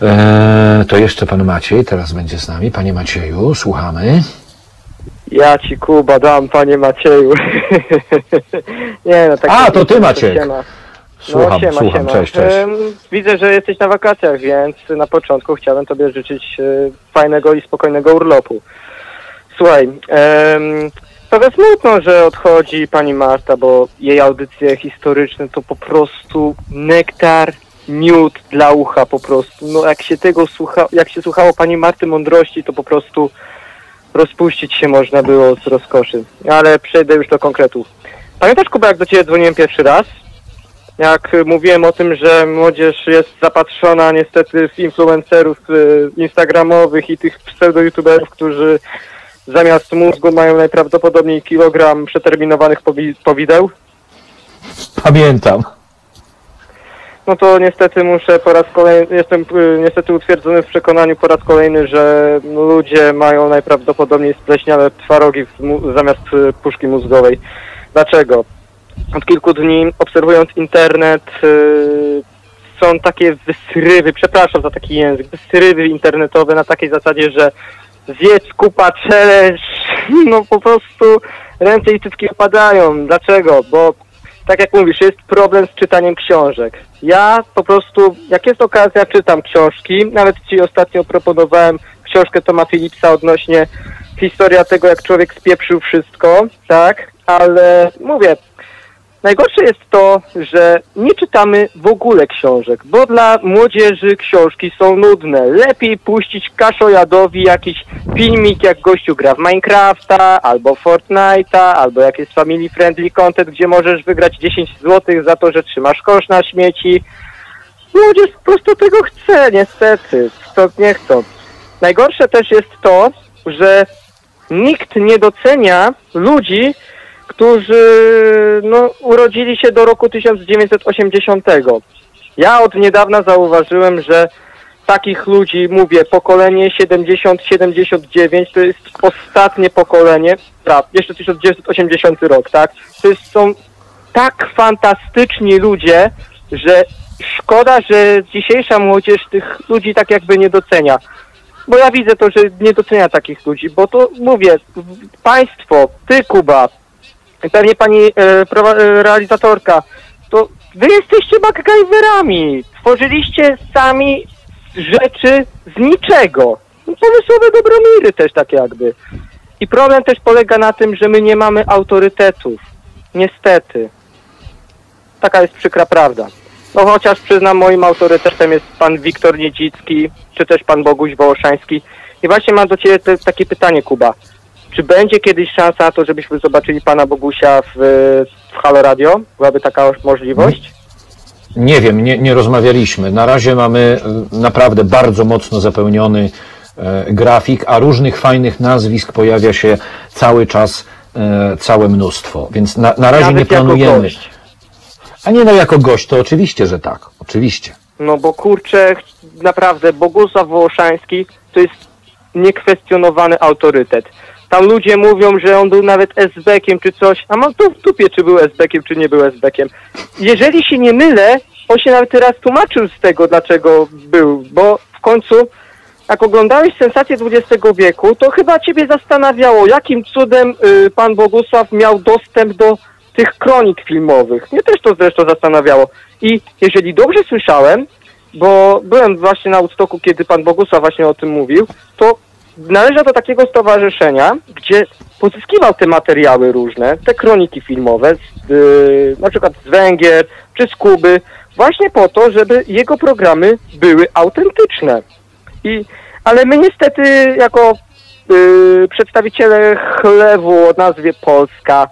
Yy, to jeszcze Pan Maciej teraz będzie z nami. Panie Macieju, słuchamy. Ja ci Kuba dam, panie Macieju. nie no, tak A, to ty. Siema. Słucham, no, siema, słucham. siema. Cześć, cześć. Widzę, że jesteś na wakacjach, więc na początku chciałem tobie życzyć e, fajnego i spokojnego urlopu. Słuchaj, trochę smutno, że odchodzi pani Marta, bo jej audycje historyczne to po prostu nektar, miód dla ucha po prostu. No jak się tego słucha, jak się słuchało pani Marty Mądrości, to po prostu rozpuścić się można było z rozkoszy. Ale przejdę już do konkretów. Pamiętasz, Kuba, jak do Ciebie dzwoniłem pierwszy raz? Jak mówiłem o tym, że młodzież jest zapatrzona niestety w influencerów y, instagramowych i tych pseudo-youtuberów, którzy zamiast mózgu mają najprawdopodobniej kilogram przeterminowanych powi- powideł? Pamiętam. No to niestety muszę po raz kolejny, jestem y, niestety utwierdzony w przekonaniu po raz kolejny, że ludzie mają najprawdopodobniej spleśniałe twarogi w mu- zamiast y, puszki mózgowej. Dlaczego? Od kilku dni obserwując internet y, są takie wysrywy, przepraszam za taki język, wysrywy internetowe na takiej zasadzie, że zjedz kupa challenge, no po prostu ręce i cycki opadają. Dlaczego? Bo tak jak mówisz, jest problem z czytaniem książek. Ja po prostu, jak jest okazja, czytam książki. Nawet Ci ostatnio proponowałem książkę Toma Phillipsa odnośnie historia tego, jak człowiek spieprzył wszystko, tak? Ale mówię, najgorsze jest to, że nie czytamy w ogóle książek, bo dla młodzieży książki są nudne. Lepiej puścić kaszojadowi jakiś filmik, jak gościu gra w Minecrafta, albo Fortnite'a, albo jak jest family friendly content, gdzie możesz wygrać 10 zł za to, że trzymasz kosz na śmieci. Młodzież po prostu tego chce, niestety. Stąd nie chcą. Najgorsze też jest to, że nikt nie docenia ludzi, którzy no, urodzili się do roku 1980. Ja od niedawna zauważyłem, że takich ludzi, mówię, pokolenie 70-79 to jest ostatnie pokolenie, tak, jeszcze 1980 rok, tak? To jest, są tak fantastyczni ludzie, że szkoda, że dzisiejsza młodzież tych ludzi tak jakby nie docenia. Bo ja widzę to, że nie docenia takich ludzi, bo to mówię, państwo, ty Kuba, pewnie pani e, e, realizatorka, to wy jesteście MacGyverami. Tworzyliście sami rzeczy z niczego. No, Pomysłowe dobromiry też tak jakby. I problem też polega na tym, że my nie mamy autorytetów. Niestety. Taka jest przykra prawda. No chociaż przyznam, moim autorytetem jest pan Wiktor Niedzicki, czy też pan Boguś Wołoszański. I właśnie mam do ciebie te, takie pytanie, Kuba. Czy będzie kiedyś szansa na to, żebyśmy zobaczyli pana Bogusia w, w Halo Radio? Byłaby taka możliwość? Nie wiem, nie, nie rozmawialiśmy. Na razie mamy e, naprawdę bardzo mocno zapełniony e, grafik, a różnych fajnych nazwisk pojawia się cały czas e, całe mnóstwo. Więc na, na razie Nawet nie planujemy. A nie no, jako gość to oczywiście, że tak. Oczywiście. No bo kurczę, naprawdę, Bogusław Wołoszański to jest niekwestionowany autorytet. Tam ludzie mówią, że on był nawet SB-kiem czy coś, a mam to w dupie, czy był SB-kiem, czy nie był SB-kiem. Jeżeli się nie mylę, on się nawet teraz tłumaczył z tego, dlaczego był, bo w końcu jak oglądałeś sensację XX wieku, to chyba ciebie zastanawiało, jakim cudem y, pan Bogusław miał dostęp do tych kronik filmowych. Mnie też to zresztą zastanawiało. I jeżeli dobrze słyszałem, bo byłem właśnie na Woodstocku, kiedy pan Bogusław właśnie o tym mówił, to należał do takiego stowarzyszenia, gdzie pozyskiwał te materiały różne, te kroniki filmowe, z, y, na przykład z Węgier czy z Kuby, właśnie po to, żeby jego programy były autentyczne. I, ale my niestety jako y, przedstawiciele chlewu o nazwie Polska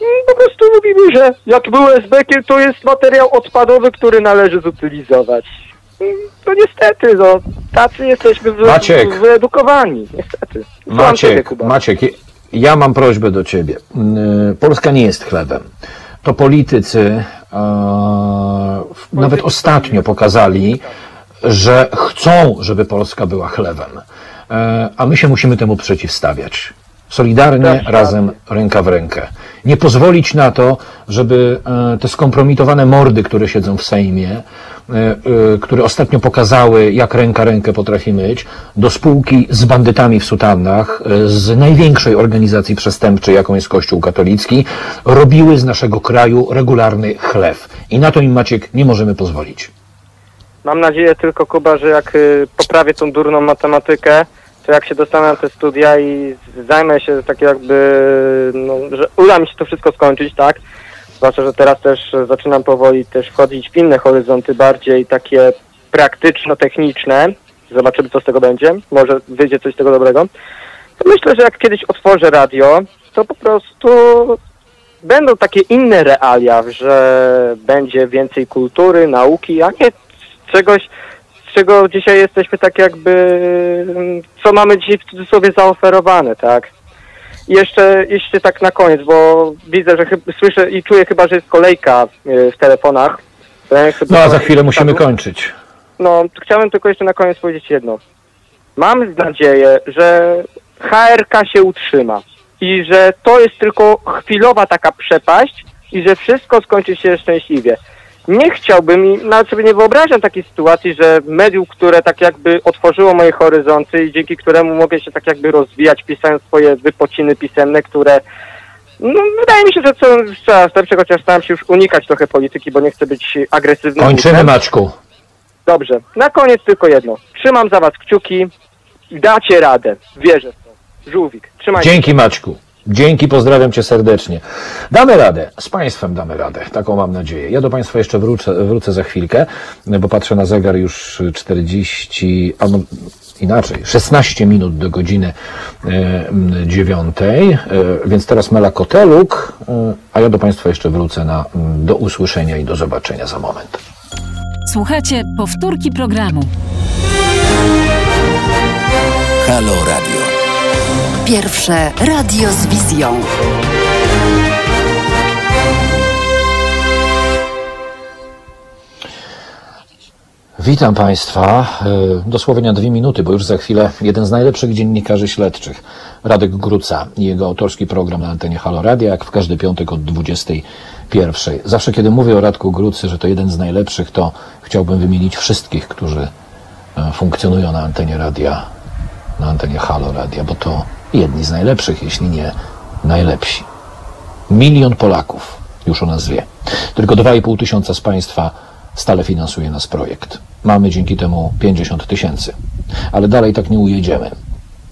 mm, po prostu mówimy, że jak był SB-kiem, to jest materiał odpadowy, który należy zutylizować. Mm, To niestety, no, tacy jesteśmy wy, Maciek. wyedukowani, niestety. Słucham ciebie, Maciek, Kuba. Maciek, ja mam prośbę do ciebie. Yy, Polska nie jest chlebem. To politycy e, w- nawet ostatnio pokazali, że chcą, żeby Polska była chlebem. E, A my się musimy temu przeciwstawiać. Solidarnie, razem, ręka w rękę. Nie pozwolić na to, żeby e, te skompromitowane mordy, które siedzą w Sejmie, e, e, które ostatnio pokazały, jak ręka rękę potrafi myć, do spółki z bandytami w sutannach, z największej organizacji przestępczej, jaką jest Kościół katolicki, robiły z naszego kraju regularny chlew. I na to im, Maciek, nie możemy pozwolić. Mam nadzieję tylko, Kuba, że jak y, poprawię tą durną matematykę, to jak się dostanę na te studia i zajmę się tak jakby, no, że uda mi się to wszystko skończyć, tak? Zwłaszcza, że teraz też zaczynam powoli też wchodzić w inne horyzonty, bardziej takie praktyczno-techniczne. Zobaczymy, co z tego będzie. Może wyjdzie coś z tego dobrego. To myślę, że jak kiedyś otworzę radio, to po prostu będą takie inne realia, że będzie więcej kultury, nauki, a nie czegoś, z czego dzisiaj jesteśmy tak jakby, mm, co mamy dzisiaj w cudzysłowie zaoferowane, tak? I jeszcze, jeszcze tak na koniec, bo widzę, że słyszę i czuję chyba, że jest kolejka y, w telefonach. Ja chcę No a za chwilę musimy kończyć. No, chciałem tylko jeszcze na koniec powiedzieć jedno. Mam nadzieję, że HRK się utrzyma i że to jest tylko chwilowa taka przepaść i że wszystko skończy się szczęśliwie. Nie chciałbym i nawet sobie nie wyobrażam takiej sytuacji, że medium, które tak jakby otworzyło moje horyzonty i dzięki któremu mogę się tak jakby rozwijać, pisając swoje wypociny pisemne, które no, wydaje mi się, że co, coraz lepsze, chociaż staram się już unikać trochę polityki, bo nie chcę być agresywny. Kończymy, Maćku. Dobrze. Na koniec tylko jedno. Trzymam za was kciuki. Dacie radę. Wierzę w to. Żółwik. Trzymajcie Dzięki Maćku. Dzięki, pozdrawiam Cię serdecznie. Damy radę, z Państwem damy radę, taką mam nadzieję. Ja do Państwa jeszcze wrócę, wrócę za chwilkę, bo patrzę na zegar już 40, a no, inaczej, 16 minut do godziny e, dziewiątej, e, więc teraz Mela Koteluk, e, a ja do Państwa jeszcze wrócę na, do usłyszenia i do zobaczenia za moment. Słuchajcie powtórki programu. Halo Radio. Pierwsze radio z wizją. Witam Państwa. E, Dosłownie na dwie minuty, bo już za chwilę jeden z najlepszych dziennikarzy śledczych, Radek Gruca i jego autorski program na antenie Halo Radia, jak w każdy piątek od 21. Zawsze kiedy mówię o Radku Grucy, że to jeden z najlepszych, to chciałbym wymienić wszystkich, którzy e, funkcjonują na antenie radia, na antenie Halo Radia, bo to jedni z najlepszych, jeśli nie najlepsi. Milion Polaków już o nas wie. Tylko 2,5 tysiąca z Państwa stale finansuje nas projekt. Mamy dzięki temu 50 tysięcy. Ale dalej tak nie ujedziemy.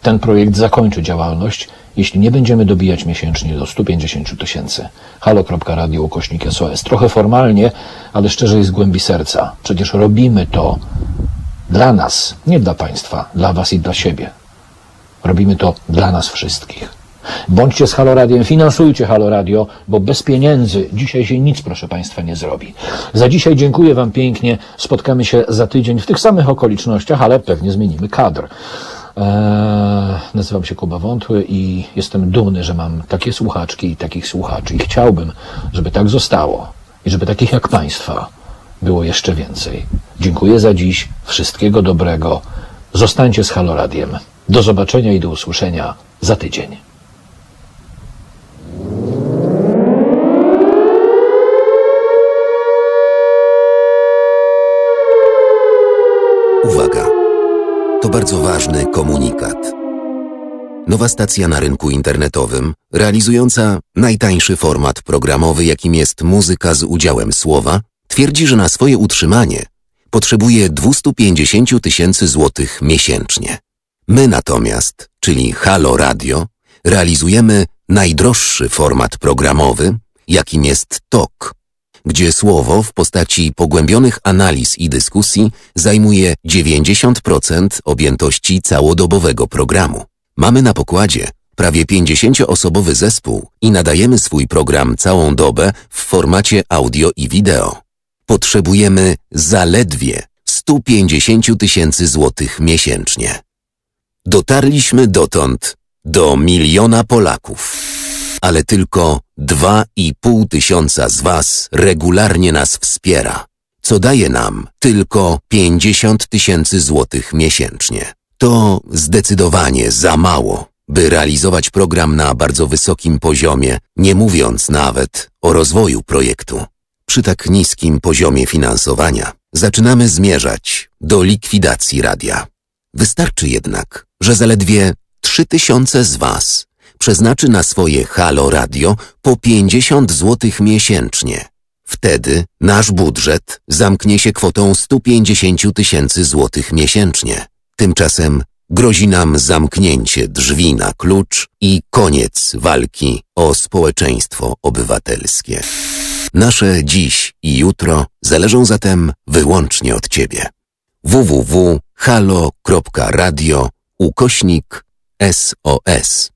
Ten projekt zakończy działalność, jeśli nie będziemy dobijać miesięcznie do 150 tysięcy. halo.radio ukośnik SOS. Trochę formalnie, ale szczerze i z głębi serca. Przecież robimy to dla nas, nie dla Państwa, dla Was i dla siebie. Robimy to dla nas wszystkich. Bądźcie z Halo Radiem, finansujcie Halo Radio, bo bez pieniędzy dzisiaj się nic, proszę Państwa, nie zrobi. Za dzisiaj dziękuję Wam pięknie. Spotkamy się za tydzień w tych samych okolicznościach, ale pewnie zmienimy kadr. Eee, nazywam się Kuba Wątły i jestem dumny, że mam takie słuchaczki i takich słuchaczy. I chciałbym, żeby tak zostało i żeby takich jak Państwa było jeszcze więcej. Dziękuję za dziś. Wszystkiego dobrego. Zostańcie z Halo Radiem. Do zobaczenia i do usłyszenia za tydzień. Uwaga! To bardzo ważny komunikat. Nowa stacja na rynku internetowym, realizująca najtańszy format programowy, jakim jest muzyka z udziałem słowa, twierdzi, że na swoje utrzymanie potrzebuje 250 tysięcy złotych miesięcznie. My natomiast, czyli Halo Radio, realizujemy najdroższy format programowy, jakim jest TOK, gdzie słowo w postaci pogłębionych analiz i dyskusji zajmuje 90% objętości całodobowego programu. Mamy na pokładzie prawie 50-osobowy zespół i nadajemy swój program całą dobę w formacie audio i wideo. Potrzebujemy zaledwie 150 tysięcy złotych miesięcznie. Dotarliśmy dotąd do miliona Polaków, ale tylko 2,5 tysiąca z Was regularnie nas wspiera, co daje nam tylko 50 tysięcy złotych miesięcznie. To zdecydowanie za mało, by realizować program na bardzo wysokim poziomie, nie mówiąc nawet o rozwoju projektu. Przy tak niskim poziomie finansowania zaczynamy zmierzać do likwidacji radia. Wystarczy jednak, że zaledwie 3000 z Was przeznaczy na swoje Halo Radio po 50 zł miesięcznie. Wtedy nasz budżet zamknie się kwotą 150 tysięcy złotych miesięcznie. Tymczasem grozi nam zamknięcie drzwi na klucz i koniec walki o społeczeństwo obywatelskie. Nasze dziś i jutro zależą zatem wyłącznie od Ciebie. www.halo.radio ukośnik SOS